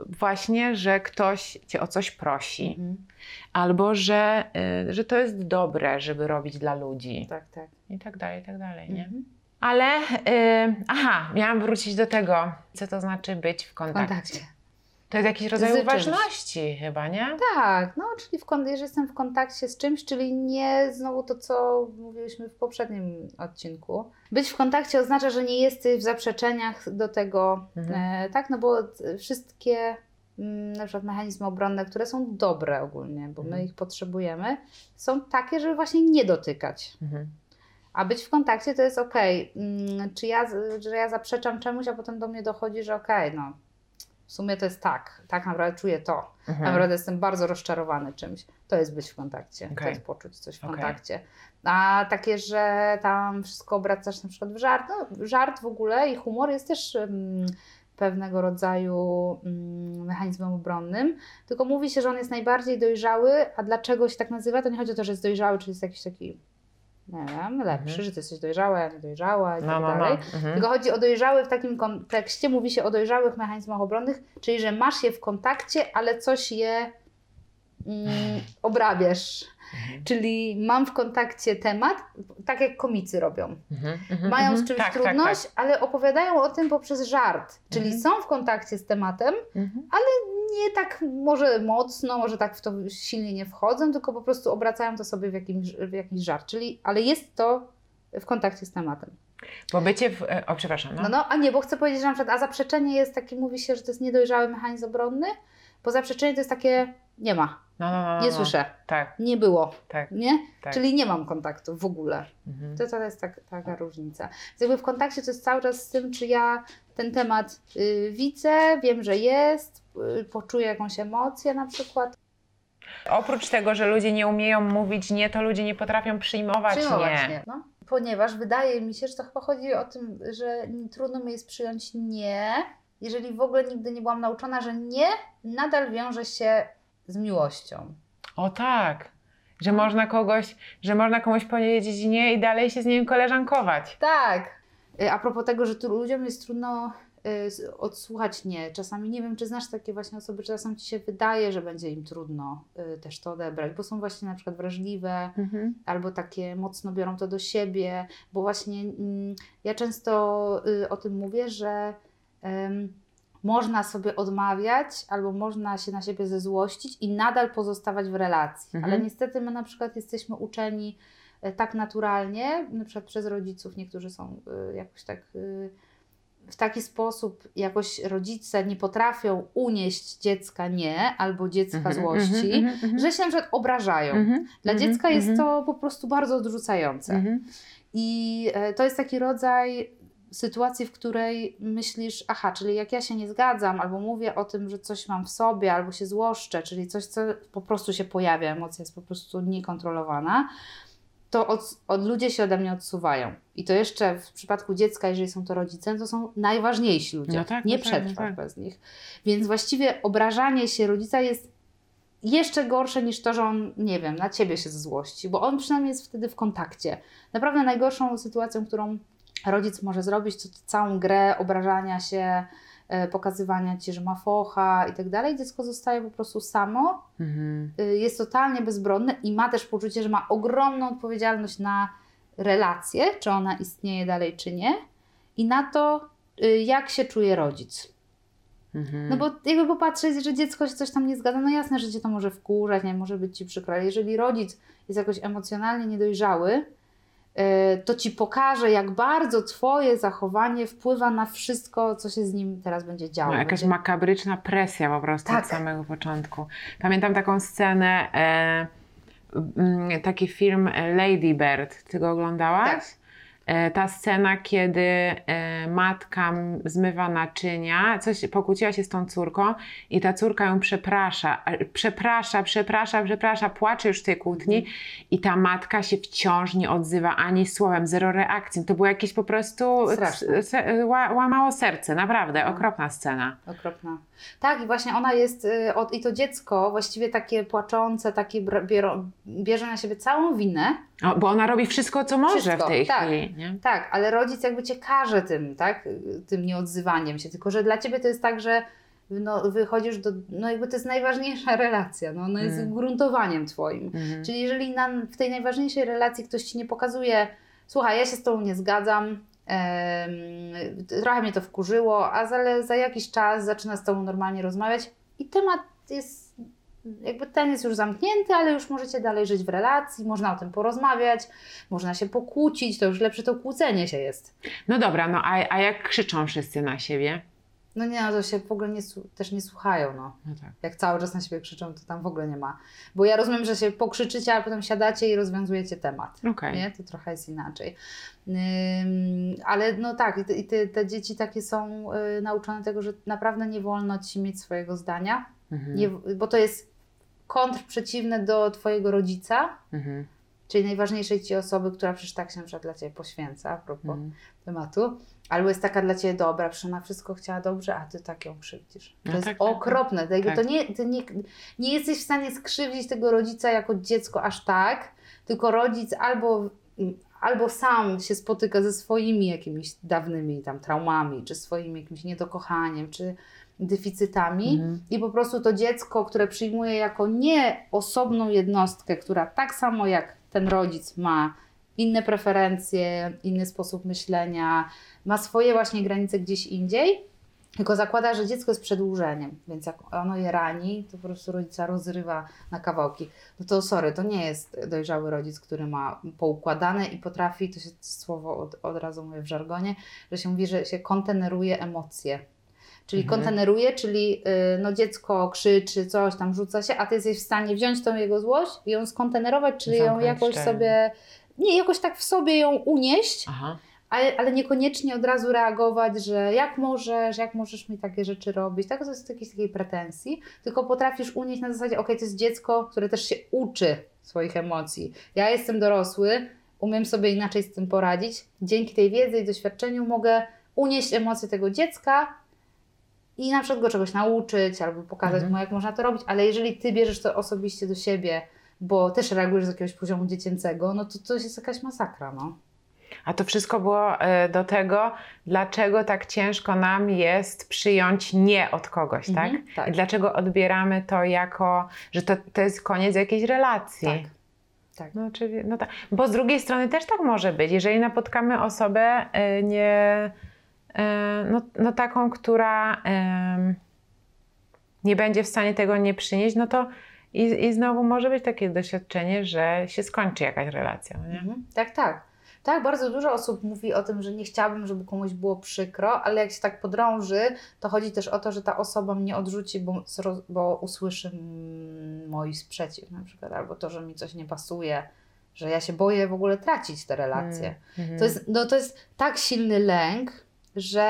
Właśnie, że ktoś cię o coś prosi,
Mhm.
albo że, y, że to jest dobre, żeby robić dla ludzi
Tak, tak.
i tak dalej, i tak dalej, nie?
Mhm.
Ale, y, aha, miałam wrócić do tego, co to znaczy być w
W
kontakcie. To jest jakiś rodzaj
Z czymś.
uważności chyba, nie?
Tak, no czyli w, że jestem w kontakcie z czymś, czyli nie znowu to, co mówiliśmy w poprzednim odcinku. Być w kontakcie oznacza, że nie jesteś w zaprzeczeniach do tego,
Mhm.
e, tak, no bo wszystkie mm, na przykład mechanizmy obronne, które są dobre ogólnie, bo my
Mhm.
ich potrzebujemy, są takie, żeby właśnie nie dotykać.
Mhm.
A być w kontakcie to jest okej. Mm, Czy ja, że ja zaprzeczam czemuś, a potem do mnie dochodzi, że okej, no w sumie to jest tak, tak naprawdę czuję to.
Mhm.
Naprawdę jestem bardzo rozczarowany czymś. To jest być w kontakcie, to
Okej.
jest poczuć coś w
Okej.
kontakcie. A takie, że tam wszystko obracasz na przykład w żart, no żart w ogóle i humor jest też mm, pewnego rodzaju mm, mechanizmem obronnym, tylko mówi się, że on jest najbardziej dojrzały, a dlaczego się tak nazywa, to nie chodzi o to, że jest dojrzały, czyli jest jakiś taki, nie wiem, lepszy,
Mhm.
że ty jesteś dojrzała, ja nie dojrzała i
No,
tak
no, no.
dalej.
Mhm.
Tylko chodzi o dojrzały w takim kontekście, mówi się o dojrzałych mechanizmach obronnych, czyli że masz je w kontakcie, ale coś je mm, obrabiasz.
Mhm.
Czyli mam w kontakcie temat, tak jak komicy robią.
Mhm. Mhm.
Mają
Mhm.
z czymś
Tak, tak,
trudność, ale opowiadają o tym poprzez żart. Czyli
Mhm.
są w kontakcie z tematem,
Tak. Mhm.
nie tak może mocno, może tak w to silnie nie wchodzą, tylko po prostu obracają to sobie w jakimś, w jakiś żart. Czyli, ale jest to w kontakcie z tematem.
Bo bycie w... e, O, przepraszam. No.
No, no, a nie, bo chcę powiedzieć, że na przykład, a zaprzeczenie jest takie, mówi się, że to jest niedojrzały mechanizm obronny, bo zaprzeczenie to jest takie, nie ma,
No, no, no, no,
nie
no.
słyszę,
Tak,
nie było,
tak.
nie?
tak.
Czyli nie mam kontaktu w ogóle.
Mhm.
To, to jest tak, taka różnica. Więc jakby w kontakcie to jest cały czas z tym, czy ja ten temat y, widzę, wiem, że jest, y, poczuję jakąś emocję na przykład.
Oprócz tego, że ludzie nie umieją mówić nie, to ludzie nie potrafią przyjmować,
Przyjmować
nie.
nie. No. Ponieważ wydaje mi się, że to chyba chodzi o tym, że trudno mi jest przyjąć nie, jeżeli w ogóle nigdy nie byłam nauczona, że nie nadal wiąże się z miłością.
O tak. Że można kogoś, że można komuś powiedzieć nie i dalej się z nim koleżankować.
Tak. Y, A propos tego, że tu ludziom jest trudno y, odsłuchać nie. Czasami nie wiem, czy znasz takie właśnie osoby, czasem ci się wydaje, że będzie im trudno y, też to odebrać, bo są właśnie na przykład wrażliwe,
Mhm.
albo takie mocno biorą to do siebie, bo właśnie mm, ja często o tym mówię, że można sobie odmawiać, albo można się na siebie zezłościć i nadal pozostawać w relacji.
Mhm.
Ale niestety my na przykład jesteśmy uczeni e, tak naturalnie, na przykład przez rodziców, niektórzy są y, jakoś tak y, w taki sposób, jakoś rodzice nie potrafią unieść dziecka nie, albo dziecka
Mhm,
złości,
mhm, mhm,
że się na przykład obrażają.
mhm,
Dla
mhm,
dziecka jest
mhm,
to po prostu bardzo odrzucające.
mhm.
I e, to jest taki rodzaj sytuacji, w której myślisz, aha, czyli jak ja się nie zgadzam, albo mówię o tym, że coś mam w sobie, albo się złoszczę, czyli coś, co po prostu się pojawia, emocja jest po prostu niekontrolowana, to od, od ludzie się ode mnie odsuwają. I to jeszcze w przypadku dziecka, jeżeli są to rodzice, to są najważniejsi ludzie.
No tak,
nie
no tak, no
przetrwasz
tak.
bez nich. Więc właściwie obrażanie się rodzica jest jeszcze gorsze niż to, że on, nie wiem, na ciebie się złości, bo on przynajmniej jest wtedy w kontakcie. Naprawdę najgorszą sytuacją, którą rodzic może zrobić, to całą grę obrażania się, e, pokazywania ci, że ma focha i tak dalej. Dziecko zostaje po prostu samo,
Mhm.
y, jest totalnie bezbronne i ma też poczucie, że ma ogromną odpowiedzialność na relację, czy ona istnieje dalej, czy nie, i na to, y, jak się czuje rodzic.
Mhm.
No bo jakby popatrzeć, że dziecko się coś tam nie zgadza, no jasne, że cię to może wkurzać, nie może być ci przykro, ale jeżeli rodzic jest jakoś emocjonalnie niedojrzały, to ci pokaże, jak bardzo twoje zachowanie wpływa na wszystko, co się z nim teraz będzie działo.
No, jakaś
będzie...
makabryczna presja po prostu
Tak.
od samego początku. Pamiętam taką scenę, e, mm, taki film Lady Bird. Ty go oglądałaś?
Tak.
E, ta scena, kiedy e, matka zmywa naczynia, coś pokłóciła się z tą córką i ta córka ją przeprasza, e, przeprasza, przeprasza, przeprasza, płacze już w tej kłótni i ta matka się wciąż nie odzywa ani słowem, zero reakcji. To było jakieś po prostu se, łamało serce, naprawdę, okropna scena.
Okropna. Tak, i właśnie ona jest, y, i to dziecko właściwie takie płaczące, takie bierze na siebie całą winę.
O, bo ona robi wszystko, co może
Wszystko,
w tej
tak.
chwili. Nie?
Tak, ale rodzic jakby cię karze tym, tak? Tym nieodzywaniem się. Tylko, że dla ciebie to jest tak, że no, wychodzisz do. No jakby to jest najważniejsza relacja. No, ona jest
Mm.
gruntowaniem twoim.
Mhm.
Czyli jeżeli nam w tej najważniejszej relacji ktoś ci nie pokazuje, słuchaj, ja się z tobą nie zgadzam, em, trochę mnie to wkurzyło, a za, za jakiś czas zaczyna z tobą normalnie rozmawiać i temat jest, jakby ten jest już zamknięty, ale już możecie dalej żyć w relacji, można o tym porozmawiać, można się pokłócić, to już lepsze to kłócenie się jest.
No dobra, no a, a jak krzyczą wszyscy na siebie?
No nie, no to się w ogóle nie, też nie słuchają, no.
No tak.
Jak cały czas na siebie krzyczą, to tam w ogóle nie ma. Bo ja rozumiem, że się pokrzyczycie, a potem siadacie i rozwiązujecie temat.
Okej.
Nie? To trochę jest inaczej. Ym, ale no tak, i te, i te, te dzieci takie są y, nauczone tego, że naprawdę nie wolno ci mieć swojego zdania,
Mhm.
nie, bo to jest kontr przeciwny do twojego rodzica,
Mhm.
czyli najważniejszej ci osoby, która przecież tak się na przykład dla ciebie poświęca, a propos
Mhm.
tematu. Albo jest taka dla ciebie dobra, przecież ona wszystko chciała dobrze, a ty tak ją krzywdzisz. To
No
jest
tak, tak, tak.
okropne.
Tak.
to nie, ty nie, nie jesteś w stanie skrzywdzić tego rodzica jako dziecko aż tak, tylko rodzic albo, albo sam się spotyka ze swoimi jakimiś dawnymi tam traumami, czy swoim jakimś niedokochaniem, czy deficytami
Mhm.
i po prostu to dziecko, które przyjmuje jako nie osobną jednostkę, która tak samo jak ten rodzic ma inne preferencje, inny sposób myślenia, ma swoje właśnie granice gdzieś indziej, tylko zakłada, że dziecko jest przedłużeniem, więc jak ono je rani, to po prostu rodzica rozrywa na kawałki. No to sorry, to nie jest dojrzały rodzic, który ma poukładane i potrafi, to się słowo od, od razu mówię w żargonie, że się mówi, że się konteneruje emocje. Czyli
Mhm.
konteneruje, czyli y, no dziecko krzyczy, coś tam rzuca się, a ty jesteś w stanie wziąć tą jego złość i ją skontenerować, czyli ją
Zamknąć
jakoś
szczelnie.
sobie, nie, jakoś tak w sobie ją unieść,
Aha.
ale, ale niekoniecznie od razu reagować, że jak możesz, jak możesz mi takie rzeczy robić, tak? To jest jakiejś takiej pretensji, tylko potrafisz unieść na zasadzie, okej, to jest dziecko, które też się uczy swoich emocji. Ja jestem dorosły, umiem sobie inaczej z tym poradzić. Dzięki tej wiedzy i doświadczeniu mogę unieść emocje tego dziecka i na przykład go czegoś nauczyć albo pokazać
Mhm.
mu, jak można to robić, ale jeżeli ty bierzesz to osobiście do siebie, bo też reagujesz z jakiegoś poziomu dziecięcego, no to to jest jakaś masakra, no.
A to wszystko było e, do tego, dlaczego tak ciężko nam jest przyjąć nie od kogoś,
Mhm,
tak?
tak.
I dlaczego odbieramy to jako, że to, to jest koniec jakiejś relacji.
Tak. Tak.
No, czyli, no tak. Bo z drugiej strony też tak może być. Jeżeli napotkamy osobę e, nie, no, no taką, która nie będzie w stanie tego nie przynieść, no to i, i znowu może być takie doświadczenie, że się skończy jakaś relacja. Nie?
Mhm. Tak, tak. Tak, bardzo dużo osób mówi o tym, że nie chciałabym, żeby komuś było przykro, ale jak się tak podrąży, to chodzi też o to, że ta osoba mnie odrzuci, bo, bo usłyszy mm, mój sprzeciw na przykład, albo to, że mi coś nie pasuje, że ja się boję w ogóle tracić te relacje.
Mhm.
To jest, no, to jest tak silny lęk, że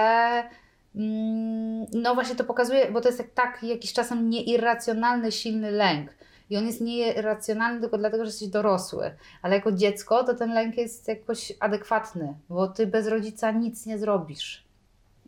mm, no właśnie to pokazuje, bo to jest tak, jakiś czasem nieirracjonalny, silny lęk. I on jest nieirracjonalny tylko dlatego, że jesteś dorosły. Ale jako dziecko to ten lęk jest jakoś adekwatny, bo ty bez rodzica nic nie zrobisz.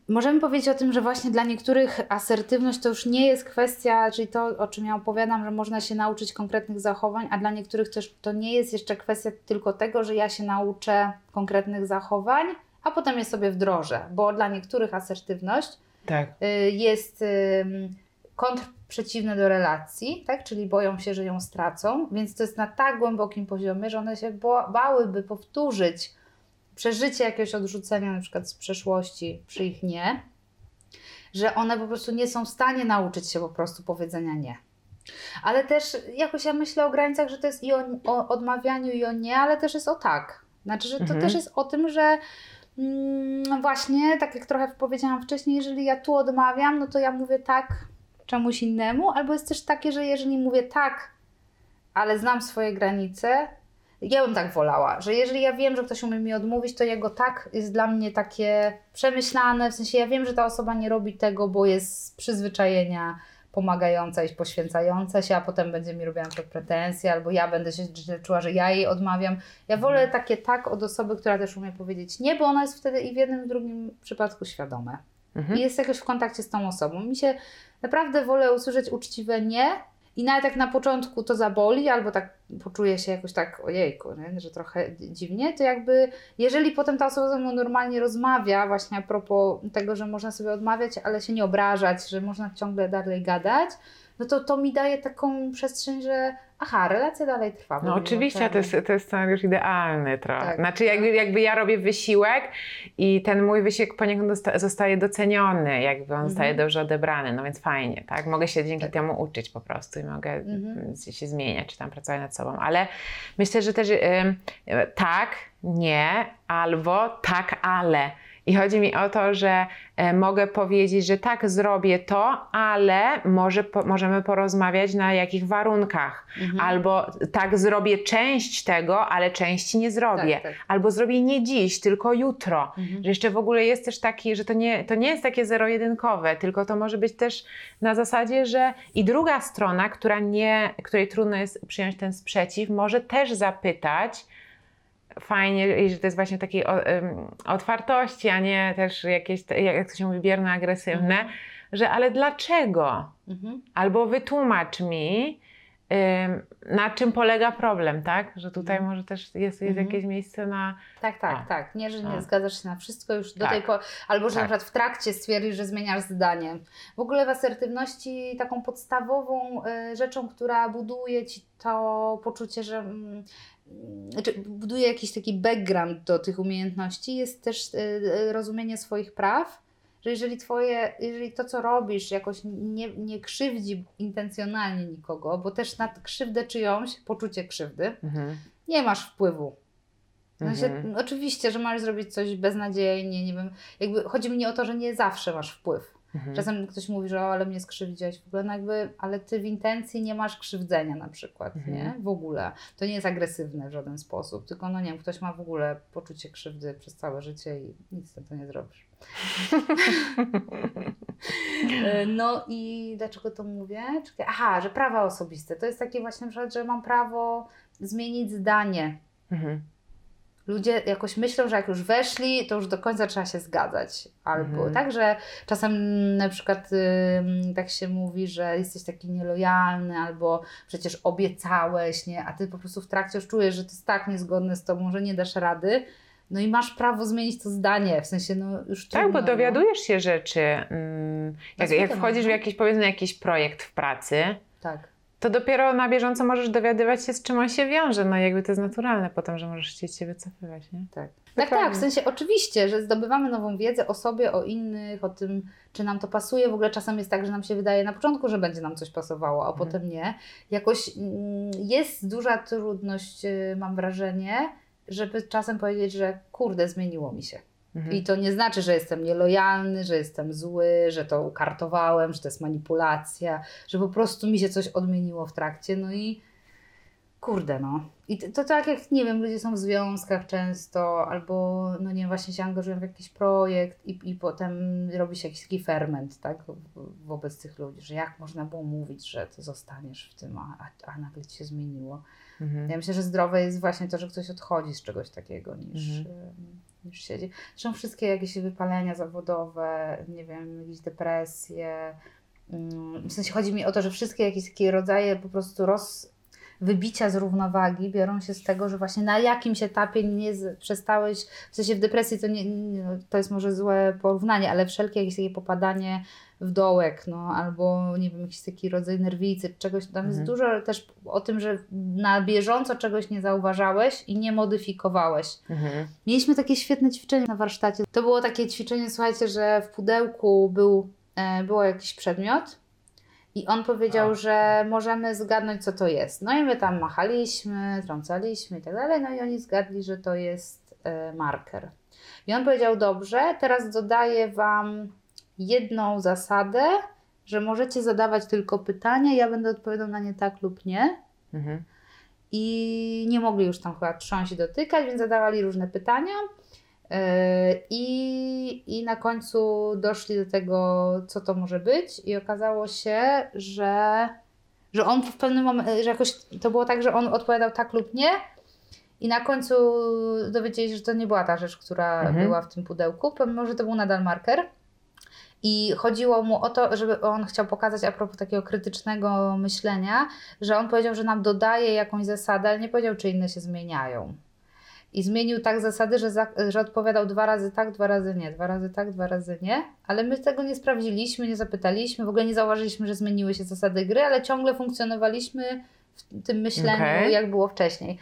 Możemy powiedzieć o tym, że właśnie dla niektórych asertywność to już nie jest kwestia, czyli to, o czym ja opowiadam, że można się nauczyć konkretnych zachowań, a dla niektórych też to nie jest jeszcze kwestia tylko tego, że ja się nauczę konkretnych zachowań, a potem je sobie wdrożę, bo dla niektórych asertywność
Tak.
y, jest ym, kontrprzeciwne do relacji, tak? czyli boją się, że ją stracą, więc to jest na tak głębokim poziomie, że one się bałyby powtórzyć przeżycie jakiegoś odrzucenia na przykład z przeszłości przy ich nie, że one po prostu nie są w stanie nauczyć się po prostu powiedzenia nie. Ale też jakoś ja myślę o granicach, że to jest i o, o odmawianiu i o nie, ale też jest o tak. Znaczy, że to
Mhm.
też jest o tym, że właśnie, tak jak trochę powiedziałam wcześniej, jeżeli ja tu odmawiam, no to ja mówię tak czemuś innemu, albo jest też takie, że jeżeli mówię tak, ale znam swoje granice, ja bym tak wolała, że jeżeli ja wiem, że ktoś umie mi odmówić, to jego tak jest dla mnie takie przemyślane, w sensie ja wiem, że ta osoba nie robi tego, bo jest z przyzwyczajenia pomagająca i poświęcająca się, a potem będzie mi robiła pretensje, albo ja będę się czuła, że ja jej odmawiam. Ja wolę takie tak od osoby, która też umie powiedzieć nie, bo ona jest wtedy i w jednym i w drugim przypadku świadome.
Mhm.
I jest jakoś w kontakcie z tą osobą. Mi się naprawdę wolę usłyszeć uczciwe nie i nawet jak na początku to zaboli, albo tak poczuję się jakoś tak, ojejku, nie? że trochę dziwnie, to jakby jeżeli potem ta osoba ze mną normalnie rozmawia, właśnie a propos tego, że można sobie odmawiać, ale się nie obrażać, że można ciągle dalej gadać, no to to mi daje taką przestrzeń, że aha, relacja dalej trwa.
No oczywiście, to jest, to jest scenariusz idealny trochę.
Tak.
Znaczy jakby, jakby ja robię wysiłek i ten mój wysiłek poniekąd dosta- zostaje doceniony, jakby on zostaje
Mhm.
dobrze odebrany, no więc fajnie, tak? Mogę się dzięki
Tak.
temu uczyć po prostu i mogę
Mhm.
mm, się zmieniać, czy tam pracować nad sobą, ale myślę, że też ym, tak, nie, albo tak, ale. I chodzi mi o to, że e, mogę powiedzieć, że tak, zrobię to, ale może po, możemy porozmawiać na jakich warunkach.
Mhm.
Albo tak, zrobię część tego, ale części nie zrobię.
Tak, tak.
Albo zrobię nie dziś, tylko jutro.
Mhm.
Że jeszcze w ogóle jest też taki, że to nie, to nie jest takie zero-jedynkowe, tylko to może być też na zasadzie, że i druga strona, która nie, której trudno jest przyjąć ten sprzeciw, może też zapytać, fajnie, i że to jest właśnie takiej otwartości, a nie też jakieś, jak to się mówi, bierne, agresywne,
Mhm.
że ale dlaczego?
Mhm.
Albo wytłumacz mi, na czym polega problem, tak? Że tutaj
Mhm.
może też jest, jest
Mhm.
jakieś miejsce na.
Tak, tak,
A.
tak. Nie, że nie
A.
zgadzasz się na wszystko już do
Tak.
tej pory, albo że
Tak.
na przykład w trakcie stwierdzisz, że zmieniasz zdanie. W ogóle w asertywności taką podstawową y, rzeczą, która buduje ci to poczucie, że mm, znaczy buduje jakiś taki background do tych umiejętności, jest też y, y, rozumienie swoich praw. Że jeżeli twoje, jeżeli to, co robisz, jakoś nie, nie krzywdzi intencjonalnie nikogo, bo też na krzywdę czyjąś, poczucie krzywdy,
Mhm.
nie masz wpływu. Sensie,
Mhm.
Oczywiście, że możesz zrobić coś beznadziejnie, nie wiem. Jakby chodzi mi nie o to, że nie zawsze masz wpływ.
Mhm.
Czasem ktoś mówi, że o, ale mnie skrzywdziłeś w ogóle, no jakby, ale ty w intencji nie masz krzywdzenia na przykład,
Mhm.
nie? W ogóle. To nie jest agresywne w żaden sposób, tylko no nie wiem, ktoś ma w ogóle poczucie krzywdy przez całe życie i nic z tym to nie zrobisz. E, No i dlaczego to mówię? Czekaj, Aha, że prawa osobiste. To jest takie właśnie, że mam prawo zmienić zdanie.
Mhm.
Ludzie jakoś myślą, że jak już weszli, to już do końca trzeba się zgadzać. Albo
Mhm.
tak, że czasem na przykład tak się mówi, że jesteś taki nielojalny, albo przecież obiecałeś, nie? A ty po prostu w trakcie już czujesz, że to jest tak niezgodne z tobą, że nie dasz rady. No i masz prawo zmienić to zdanie, w sensie no już
Tak,
trudno,
bo dowiadujesz się rzeczy. mm, Jak, jak
temat,
wchodzisz w
no.
jakiś, powiedzmy, jakiś projekt w pracy,
No. Tak.
To dopiero na bieżąco możesz dowiadywać się, z czym on się wiąże. No jakby to jest naturalne potem, że możesz chcieć się wycofywać, nie?
Tak. Tak, tak, w sensie oczywiście, że zdobywamy nową wiedzę o sobie, o innych, o tym, czy nam to pasuje. W ogóle czasem jest tak, że nam się wydaje na początku, że będzie nam coś pasowało, a
Mhm.
potem nie. Jakoś mm, jest duża trudność, y, mam wrażenie, żeby czasem powiedzieć, że kurde, zmieniło mi się.
Mhm.
I to nie znaczy, że jestem nielojalny, że jestem zły, że to ukartowałem, że to jest manipulacja, że po prostu mi się coś odmieniło w trakcie. No i kurde, no. I to, to tak jak, nie wiem, ludzie są w związkach często, albo, no nie wiem, właśnie się angażują w jakiś projekt i, i potem robi się jakiś taki ferment, tak, wobec tych ludzi, że jak można było mówić, że ty zostaniesz w tym, a, a, a nagle ci się zmieniło.
Mhm.
Ja myślę, że zdrowe jest właśnie to, że ktoś odchodzi z czegoś takiego niż,
Mhm.
Niż siedzi. Zresztą wszystkie jakieś wypalenia zawodowe, nie wiem, jakieś depresje. mm, W sensie chodzi mi o to, że wszystkie jakieś takie rodzaje po prostu roz, wybicia z równowagi biorą się z tego, że właśnie na jakimś etapie nie z, przestałeś, w sensie w depresji to, nie, nie, to jest może złe porównanie, ale wszelkie jakieś takie popadanie w dołek, no, albo nie wiem, jakiś taki rodzaj nerwicy, czegoś, tam jest
Mhm.
dużo też o tym, że na bieżąco czegoś nie zauważałeś i nie modyfikowałeś.
Mhm.
Mieliśmy takie świetne ćwiczenie na warsztacie. To było takie ćwiczenie, słuchajcie, że w pudełku był, e, było jakiś przedmiot i on powiedział,
A.
że możemy zgadnąć, co to jest. No i my tam machaliśmy, trącaliśmy i tak dalej, no i oni zgadli, że to jest e, marker. I on powiedział, dobrze, teraz dodaję Wam jedną zasadę, że możecie zadawać tylko pytania, ja będę odpowiadał na nie tak lub nie.
Mhm.
i nie mogli już tam chyba trząść i dotykać, więc zadawali różne pytania. Yy, I, I na końcu doszli do tego, co to może być, i okazało się, że, że on w pewnym momencie, że jakoś to było tak, że on odpowiadał tak lub nie. I na końcu dowiedzieli się, że to nie była ta rzecz, która
Mhm.
była w tym pudełku, pomimo że to był nadal marker. I chodziło mu o to, żeby on chciał pokazać a propos takiego krytycznego myślenia, że on powiedział, że nam dodaje jakąś zasadę, ale nie powiedział, czy inne się zmieniają. I zmienił tak zasady, że, za, że odpowiadał dwa razy tak, dwa razy nie, dwa razy tak, dwa razy nie, ale my tego nie sprawdziliśmy, nie zapytaliśmy, w ogóle nie zauważyliśmy, że zmieniły się zasady gry, ale ciągle funkcjonowaliśmy w tym myśleniu,
Okej.
jak było wcześniej.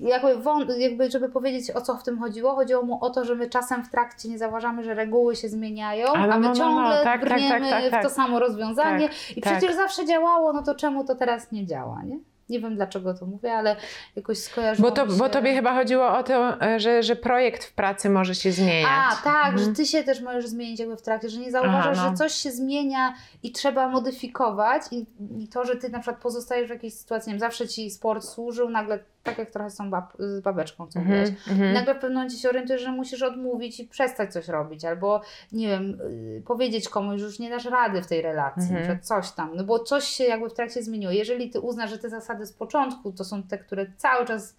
Jakby, jakby, żeby powiedzieć o co w tym chodziło, chodziło mu o to, że my czasem w trakcie nie zauważamy, że reguły się zmieniają,
Ale
a my
no, no, no,
ciągle
tak, tak,
brniemy
tak, tak, tak.
w to samo rozwiązanie i
tak.
przecież zawsze działało, no to czemu to teraz nie działa, nie? Nie wiem dlaczego to mówię, ale jakoś skojarzyło
Bo, to,
się...
bo tobie chyba chodziło o to, e, że, że projekt w pracy może się zmieniać.
A, tak,
Mhm.
że ty się też możesz zmienić jakby w trakcie, że nie zauważasz,
Aha, no.
że coś się zmienia i trzeba modyfikować i, i to, że ty na przykład pozostajesz w jakiejś sytuacji, nie wiem, zawsze ci sport służył, nagle tak jak trochę z tą bab, z babeczką, co
Mhm,
mówiłaś,
mhm.
nagle w pewnym momencie się orientujesz, że musisz odmówić i przestać coś robić, albo nie wiem, y, powiedzieć komuś, że już nie dasz rady w tej relacji,
Mhm.
że coś tam, no bo coś się jakby w trakcie zmieniło. Jeżeli ty uznasz, że te zasady z początku to są te, które cały czas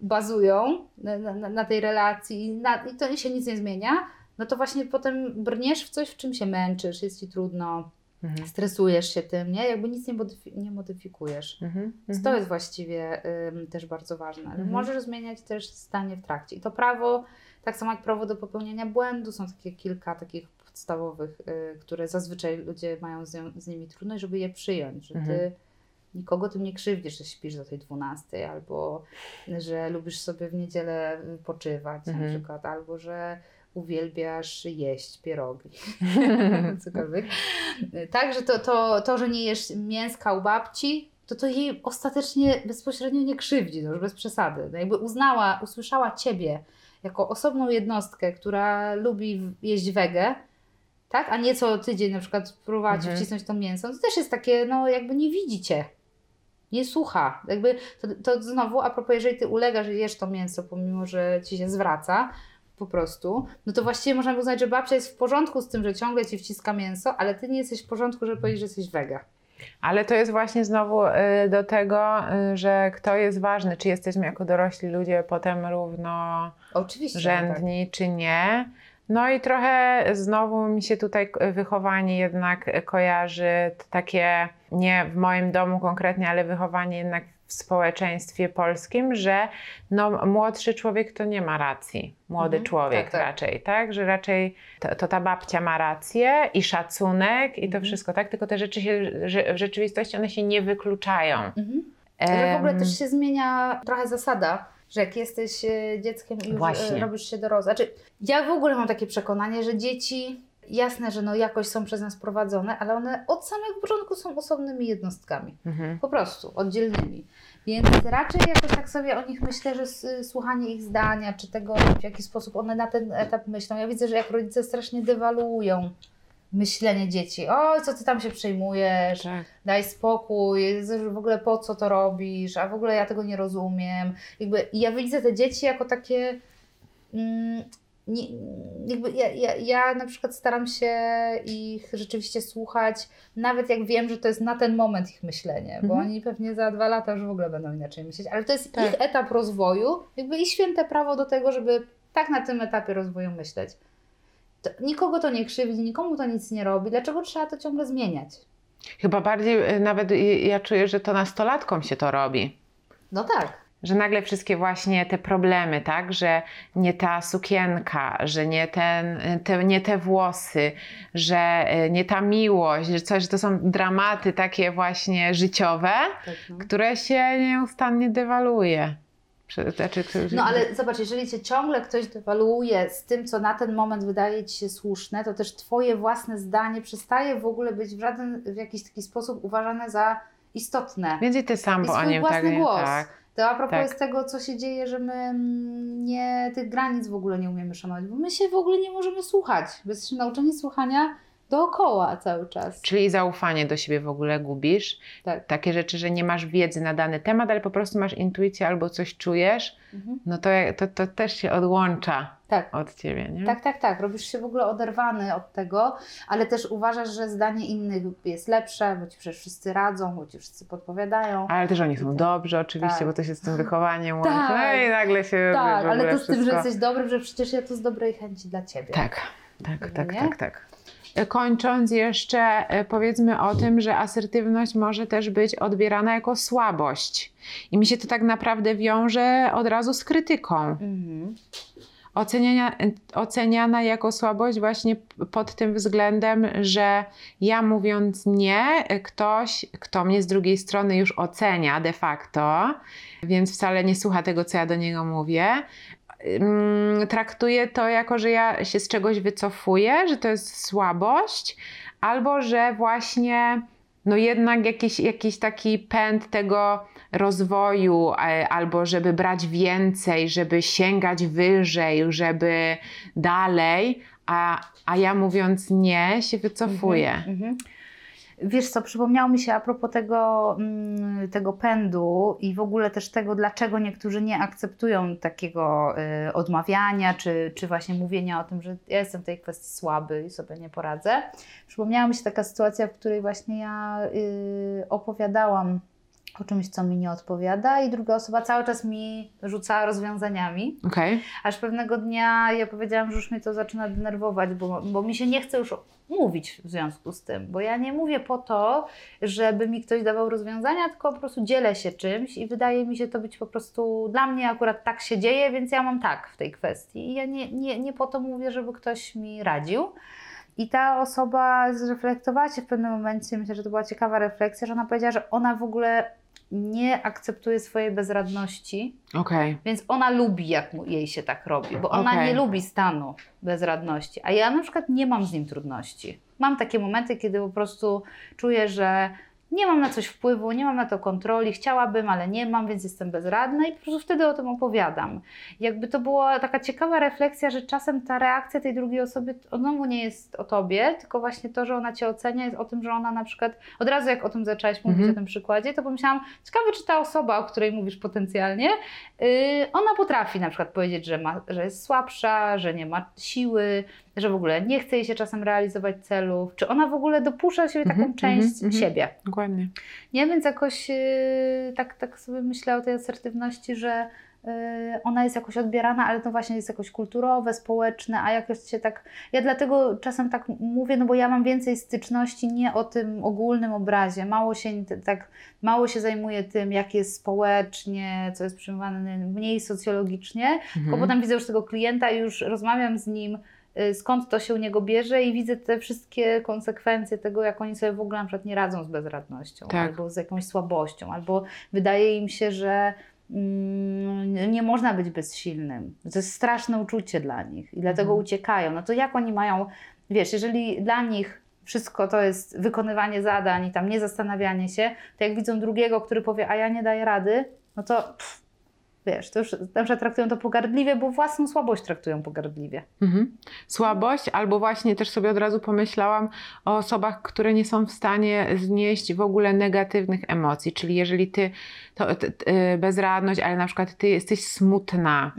bazują na, na, na tej relacji i, na, i to się nic nie zmienia, no to właśnie potem brniesz w coś, w czym się męczysz, jest ci trudno,
Mhm,
stresujesz się tym, nie? Jakby nic nie, modyfi- nie modyfikujesz.
mhm,
Więc
mhm.
to jest właściwie ym, też bardzo ważne.
Mhm.
Możesz zmieniać też zdanie w trakcie. I to prawo, tak samo jak prawo do popełnienia błędu, są takie kilka takich podstawowych, y, które zazwyczaj ludzie mają z, nią- z nimi trudność, żeby je przyjąć, że ty
Mhm.
nikogo tym nie krzywdzisz, że śpisz do tej 12, albo że lubisz sobie w niedzielę poczywać na
Mhm.
przykład, albo że uwielbiasz jeść pierogi, cokolwiek. Tak, że to, to, to, że nie jesz mięska u babci, to to jej ostatecznie bezpośrednio nie krzywdzi, no już bez przesady. No jakby uznała, usłyszała Ciebie jako osobną jednostkę, która lubi jeść wegę, tak, a nie co tydzień na przykład próbować
Mhm.
wcisnąć to mięso, to też jest takie, no jakby nie widzi Cię. Nie słucha. Jakby to, to znowu, a propos, jeżeli ty ulegasz i jesz to mięso, pomimo że ci się zwraca, po prostu, no to właściwie można by uznać, że babcia jest w porządku z tym, że ciągle ci wciska mięso, ale ty nie jesteś w porządku, żeby powiedzieć, że jesteś wega.
Ale to jest właśnie znowu y, do tego, y, że kto jest ważny, czy jesteśmy jako dorośli ludzie potem równo
Oczywiście.
rzędni, czy nie. No i trochę znowu mi się tutaj wychowanie jednak kojarzy takie, nie w moim domu konkretnie, ale wychowanie jednak w społeczeństwie polskim, że no, młodszy człowiek to nie ma racji. Młody
Mhm,
człowiek
tak, tak.
raczej, tak? Że raczej to, to ta babcia ma rację i szacunek i to
Mhm.
wszystko, tak? Tylko te rzeczy się, że w rzeczywistości one się nie wykluczają.
Mhm. Że w ogóle też się zmienia trochę zasada, że jak jesteś e, dzieckiem i już
Właśnie.
e, robisz się dorosły. Znaczy, ja w ogóle mam takie przekonanie, że dzieci, jasne, że no jakoś są przez nas prowadzone, ale one od samego początku są osobnymi jednostkami.
mhm.
Po prostu, oddzielnymi. Więc raczej jakoś tak sobie o nich myślę, że słuchanie ich zdania, czy tego, w jaki sposób one na ten etap myślą. Ja widzę, że jak rodzice strasznie dewaluują myślenie dzieci. Oj, co ty tam się przejmujesz?
Tak.
daj spokój, w ogóle po co to robisz, a w ogóle ja tego nie rozumiem. Jakby ja widzę te dzieci jako takie. Mm, nie, jakby ja, ja, ja na przykład staram się ich rzeczywiście słuchać, nawet jak wiem, że to jest na ten moment ich myślenie, bo
Mhm.
oni pewnie za dwa lata już w ogóle będą inaczej myśleć, ale to jest
Tak.
ich etap rozwoju, jakby i święte prawo do tego, żeby tak na tym etapie rozwoju myśleć. To, nikogo to nie krzywdzi, nikomu to nic nie robi, dlaczego trzeba to ciągle zmieniać?
Chyba bardziej y, nawet y, ja czuję, że to nastolatkom się to robi.
No tak.
Że nagle wszystkie właśnie te problemy, tak, że nie ta sukienka, że nie, ten, te, nie te włosy, że y, nie ta miłość, że, coś, że to są dramaty takie właśnie życiowe,
tak no.
które się nieustannie dewaluuje. Prze- Znaczy,
No ale zobacz, jeżeli cię ciągle ktoś dewaluuje z tym, co na ten moment wydaje ci się słuszne, to też twoje własne zdanie przestaje w ogóle być w żaden, w jakiś taki sposób uważane za istotne.
Więcej ty sam, bo nim
własny
tak,
głos.
tak.
To a propos
Tak.
tego, co się dzieje, że my mm, nie, tych granic w ogóle nie umiemy szanować, bo my się w ogóle nie możemy słuchać. Bo jesteśmy nauczeni słuchania dookoła cały czas.
Czyli zaufanie do siebie w ogóle gubisz.
Tak.
Takie rzeczy, że nie masz wiedzy na dany temat, ale po prostu masz intuicję albo coś czujesz,
Mhm.
no to, to, to też się odłącza
Tak.
od ciebie, nie?
Tak, tak, tak. Robisz się w ogóle oderwany od tego, ale też uważasz, że zdanie innych jest lepsze, bo ci przecież wszyscy radzą, bo ci wszyscy podpowiadają.
Ale też oni są
tak.
dobrzy oczywiście,
Tak.
bo to się z tym wychowaniem
Tak.
łączy. No i nagle się
tak, ale to z tym, że
wszystko...
jesteś dobrym, że przecież ja to z dobrej chęci dla ciebie.
Tak, tak, tak,
nie?
tak, tak. Kończąc jeszcze, e, powiedzmy o tym, że asertywność może też być odbierana jako słabość. I mi się to tak naprawdę wiąże od razu z krytyką.
Mhm.
Oceniana jako słabość właśnie pod tym względem, że ja mówiąc nie, ktoś, kto mnie z drugiej strony już ocenia de facto, więc wcale nie słucha tego, co ja do niego mówię, ym, traktuje to jako, że ja się z czegoś wycofuję, że to jest słabość, albo że właśnie no jednak jakiś, jakiś taki pęd tego rozwoju, e, albo żeby brać więcej, żeby sięgać wyżej, żeby dalej, a, a ja mówiąc nie, się wycofuję.
Mhm, mhm. Wiesz co, przypomniało mi się a propos tego, mm, tego pędu i w ogóle też tego, dlaczego niektórzy nie akceptują takiego y, odmawiania, czy, czy właśnie mówienia o tym, że ja jestem w tej kwestii słaby i sobie nie poradzę. Przypomniała mi się taka sytuacja, w której właśnie ja y, opowiadałam o czymś, co mi nie odpowiada i druga osoba cały czas mi rzucała rozwiązaniami.
Okej?
Aż pewnego dnia ja powiedziałam, że już mnie to zaczyna denerwować, bo, bo mi się nie chce już mówić w związku z tym, bo ja nie mówię po to, żeby mi ktoś dawał rozwiązania, tylko po prostu dzielę się czymś i wydaje mi się to być po prostu dla mnie akurat tak się dzieje, więc ja mam tak w tej kwestii. I ja nie, nie, nie po to mówię, żeby ktoś mi radził. I ta osoba zreflektowała się w pewnym momencie, myślę, że to była ciekawa refleksja, że ona powiedziała, że ona w ogóle nie akceptuje swojej bezradności,
Okej.
więc ona lubi, jak mu, jej się tak robi, bo ona
Okej.
nie lubi stanu bezradności. A ja na przykład nie mam z nim trudności. Mam takie momenty, kiedy po prostu czuję, że nie mam na coś wpływu, nie mam na to kontroli, chciałabym, ale nie mam, więc jestem bezradna i po prostu wtedy o tym opowiadam. Jakby to była taka ciekawa refleksja, że czasem ta reakcja tej drugiej osoby znowu nie jest o tobie, tylko właśnie to, że ona cię ocenia, jest o tym, że ona na przykład, od razu jak o tym zaczęłaś mówić,
Mhm.
o tym przykładzie, to pomyślałam, ciekawe, czy ta osoba, o której mówisz potencjalnie, Yy, ona potrafi na przykład powiedzieć, że, ma, że jest słabsza, że nie ma siły, że w ogóle nie chce jej się czasem realizować celów. Czy ona w ogóle dopuszcza do siebie taką
Mhm,
część
mhm, mhm.
siebie?
Dokładnie.
Nie, więc jakoś yy, tak, tak sobie myślę o tej asertywności, że yy, ona jest jakoś odbierana, ale to właśnie jest jakoś kulturowe, społeczne, a jakoś się tak. Ja dlatego czasem tak mówię, no bo ja mam więcej styczności nie o tym ogólnym obrazie. Mało się tak, mało się zajmuję tym, jak jest społecznie, co jest przyjmowane mniej socjologicznie, tylko
Mhm.
potem widzę już tego klienta i już rozmawiam z nim, skąd to się u niego bierze i widzę te wszystkie konsekwencje tego, jak oni sobie w ogóle na przykład nie radzą z bezradnością,
Tak.
albo z jakąś słabością, albo wydaje im się, że mm, nie można być bezsilnym. To jest straszne uczucie dla nich i dlatego
Mhm.
uciekają. No to jak oni mają, wiesz, jeżeli dla nich wszystko to jest wykonywanie zadań i tam nie zastanawianie się, to jak widzą drugiego, który powie, a ja nie daję rady, no to pff, wiesz, to już na traktują to pogardliwie, bo własną słabość traktują pogardliwie.
Mhm. Słabość, albo właśnie też sobie od razu pomyślałam o osobach, które nie są w stanie znieść w ogóle negatywnych emocji. Czyli jeżeli ty, to t, bezradność, ale na przykład ty jesteś smutna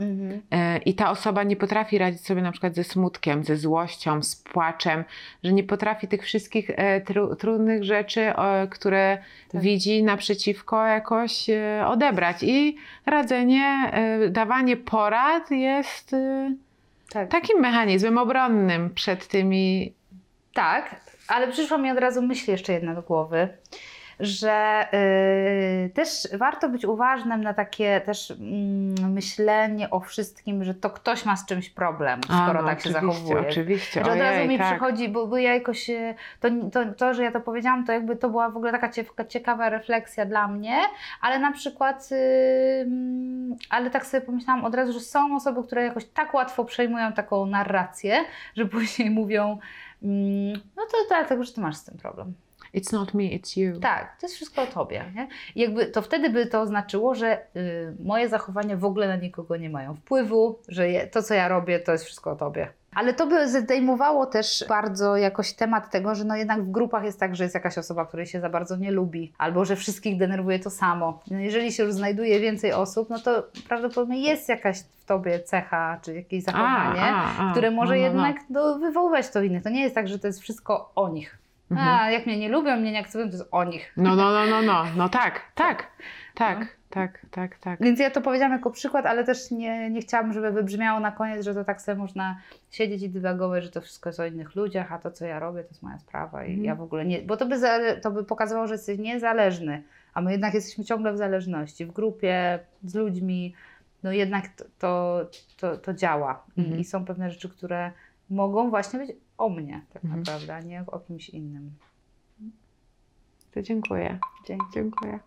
e, i ta osoba nie potrafi radzić sobie na przykład ze smutkiem, ze złością, z płaczem, że nie potrafi tych wszystkich e, tru, trudnych rzeczy, które
Tak.
widzi naprzeciwko jakoś e, odebrać. I radzenie, e, dawanie porad jest. E,
Tak.
takim mechanizmem obronnym przed tymi.
Tak, ale przyszła mi od razu myśl jeszcze jedna do głowy, że yy, też warto być uważnym na takie też mm, myślenie o wszystkim, że to ktoś ma z czymś problem, skoro
no,
tak się zachowuje.
Oczywiście,
Że od razu mi
tak.
przychodzi, bo, bo ja jakoś, e, to, to, to, że ja to powiedziałam, to jakby to była w ogóle taka cie- ciekawa refleksja dla mnie, ale na przykład, ym, ale tak sobie pomyślałam od razu, że są osoby, które jakoś tak łatwo przejmują taką narrację, że później mówią, mm, no to dlatego, że ty masz z tym problem.
It's not me, it's you.
Tak, to jest wszystko o tobie. Nie? I jakby to wtedy by to znaczyło, że y, moje zachowania w ogóle na nikogo nie mają wpływu, że je, to, co ja robię, to jest wszystko o tobie. Ale to by zdejmowało też bardzo jakoś temat tego, że no jednak w grupach jest tak, że jest jakaś osoba, której się za bardzo nie lubi, albo że wszystkich denerwuje to samo. No jeżeli się już znajduje więcej osób, no to prawdopodobnie jest jakaś w tobie cecha, czy jakieś zachowanie,
a, a.
które może
No, no, no.
jednak no, wywoływać to innych. To nie jest tak, że to jest wszystko o nich.
Mhm.
A, jak mnie nie lubią, mnie nie akceptują, to jest o nich.
No, no, no, no, no, no tak, tak, tak, tak, tak, tak.
Więc ja to powiedziałam jako przykład, ale też nie, nie chciałabym, żeby wybrzmiało na koniec, że to tak sobie można siedzieć i dywagować, że to wszystko jest o innych ludziach, a to, co ja robię, to jest moja sprawa i
Mhm.
ja w ogóle nie... Bo to by, zale, to by pokazywało, że jesteś niezależny, a my jednak jesteśmy ciągle w zależności, w grupie, z ludźmi, no jednak to, to, to, to działa I,
Mhm.
i są pewne rzeczy, które mogą właśnie być o mnie tak
Mhm.
naprawdę, a nie o kimś innym.
To dziękuję.
Dzięki.
Dziękuję.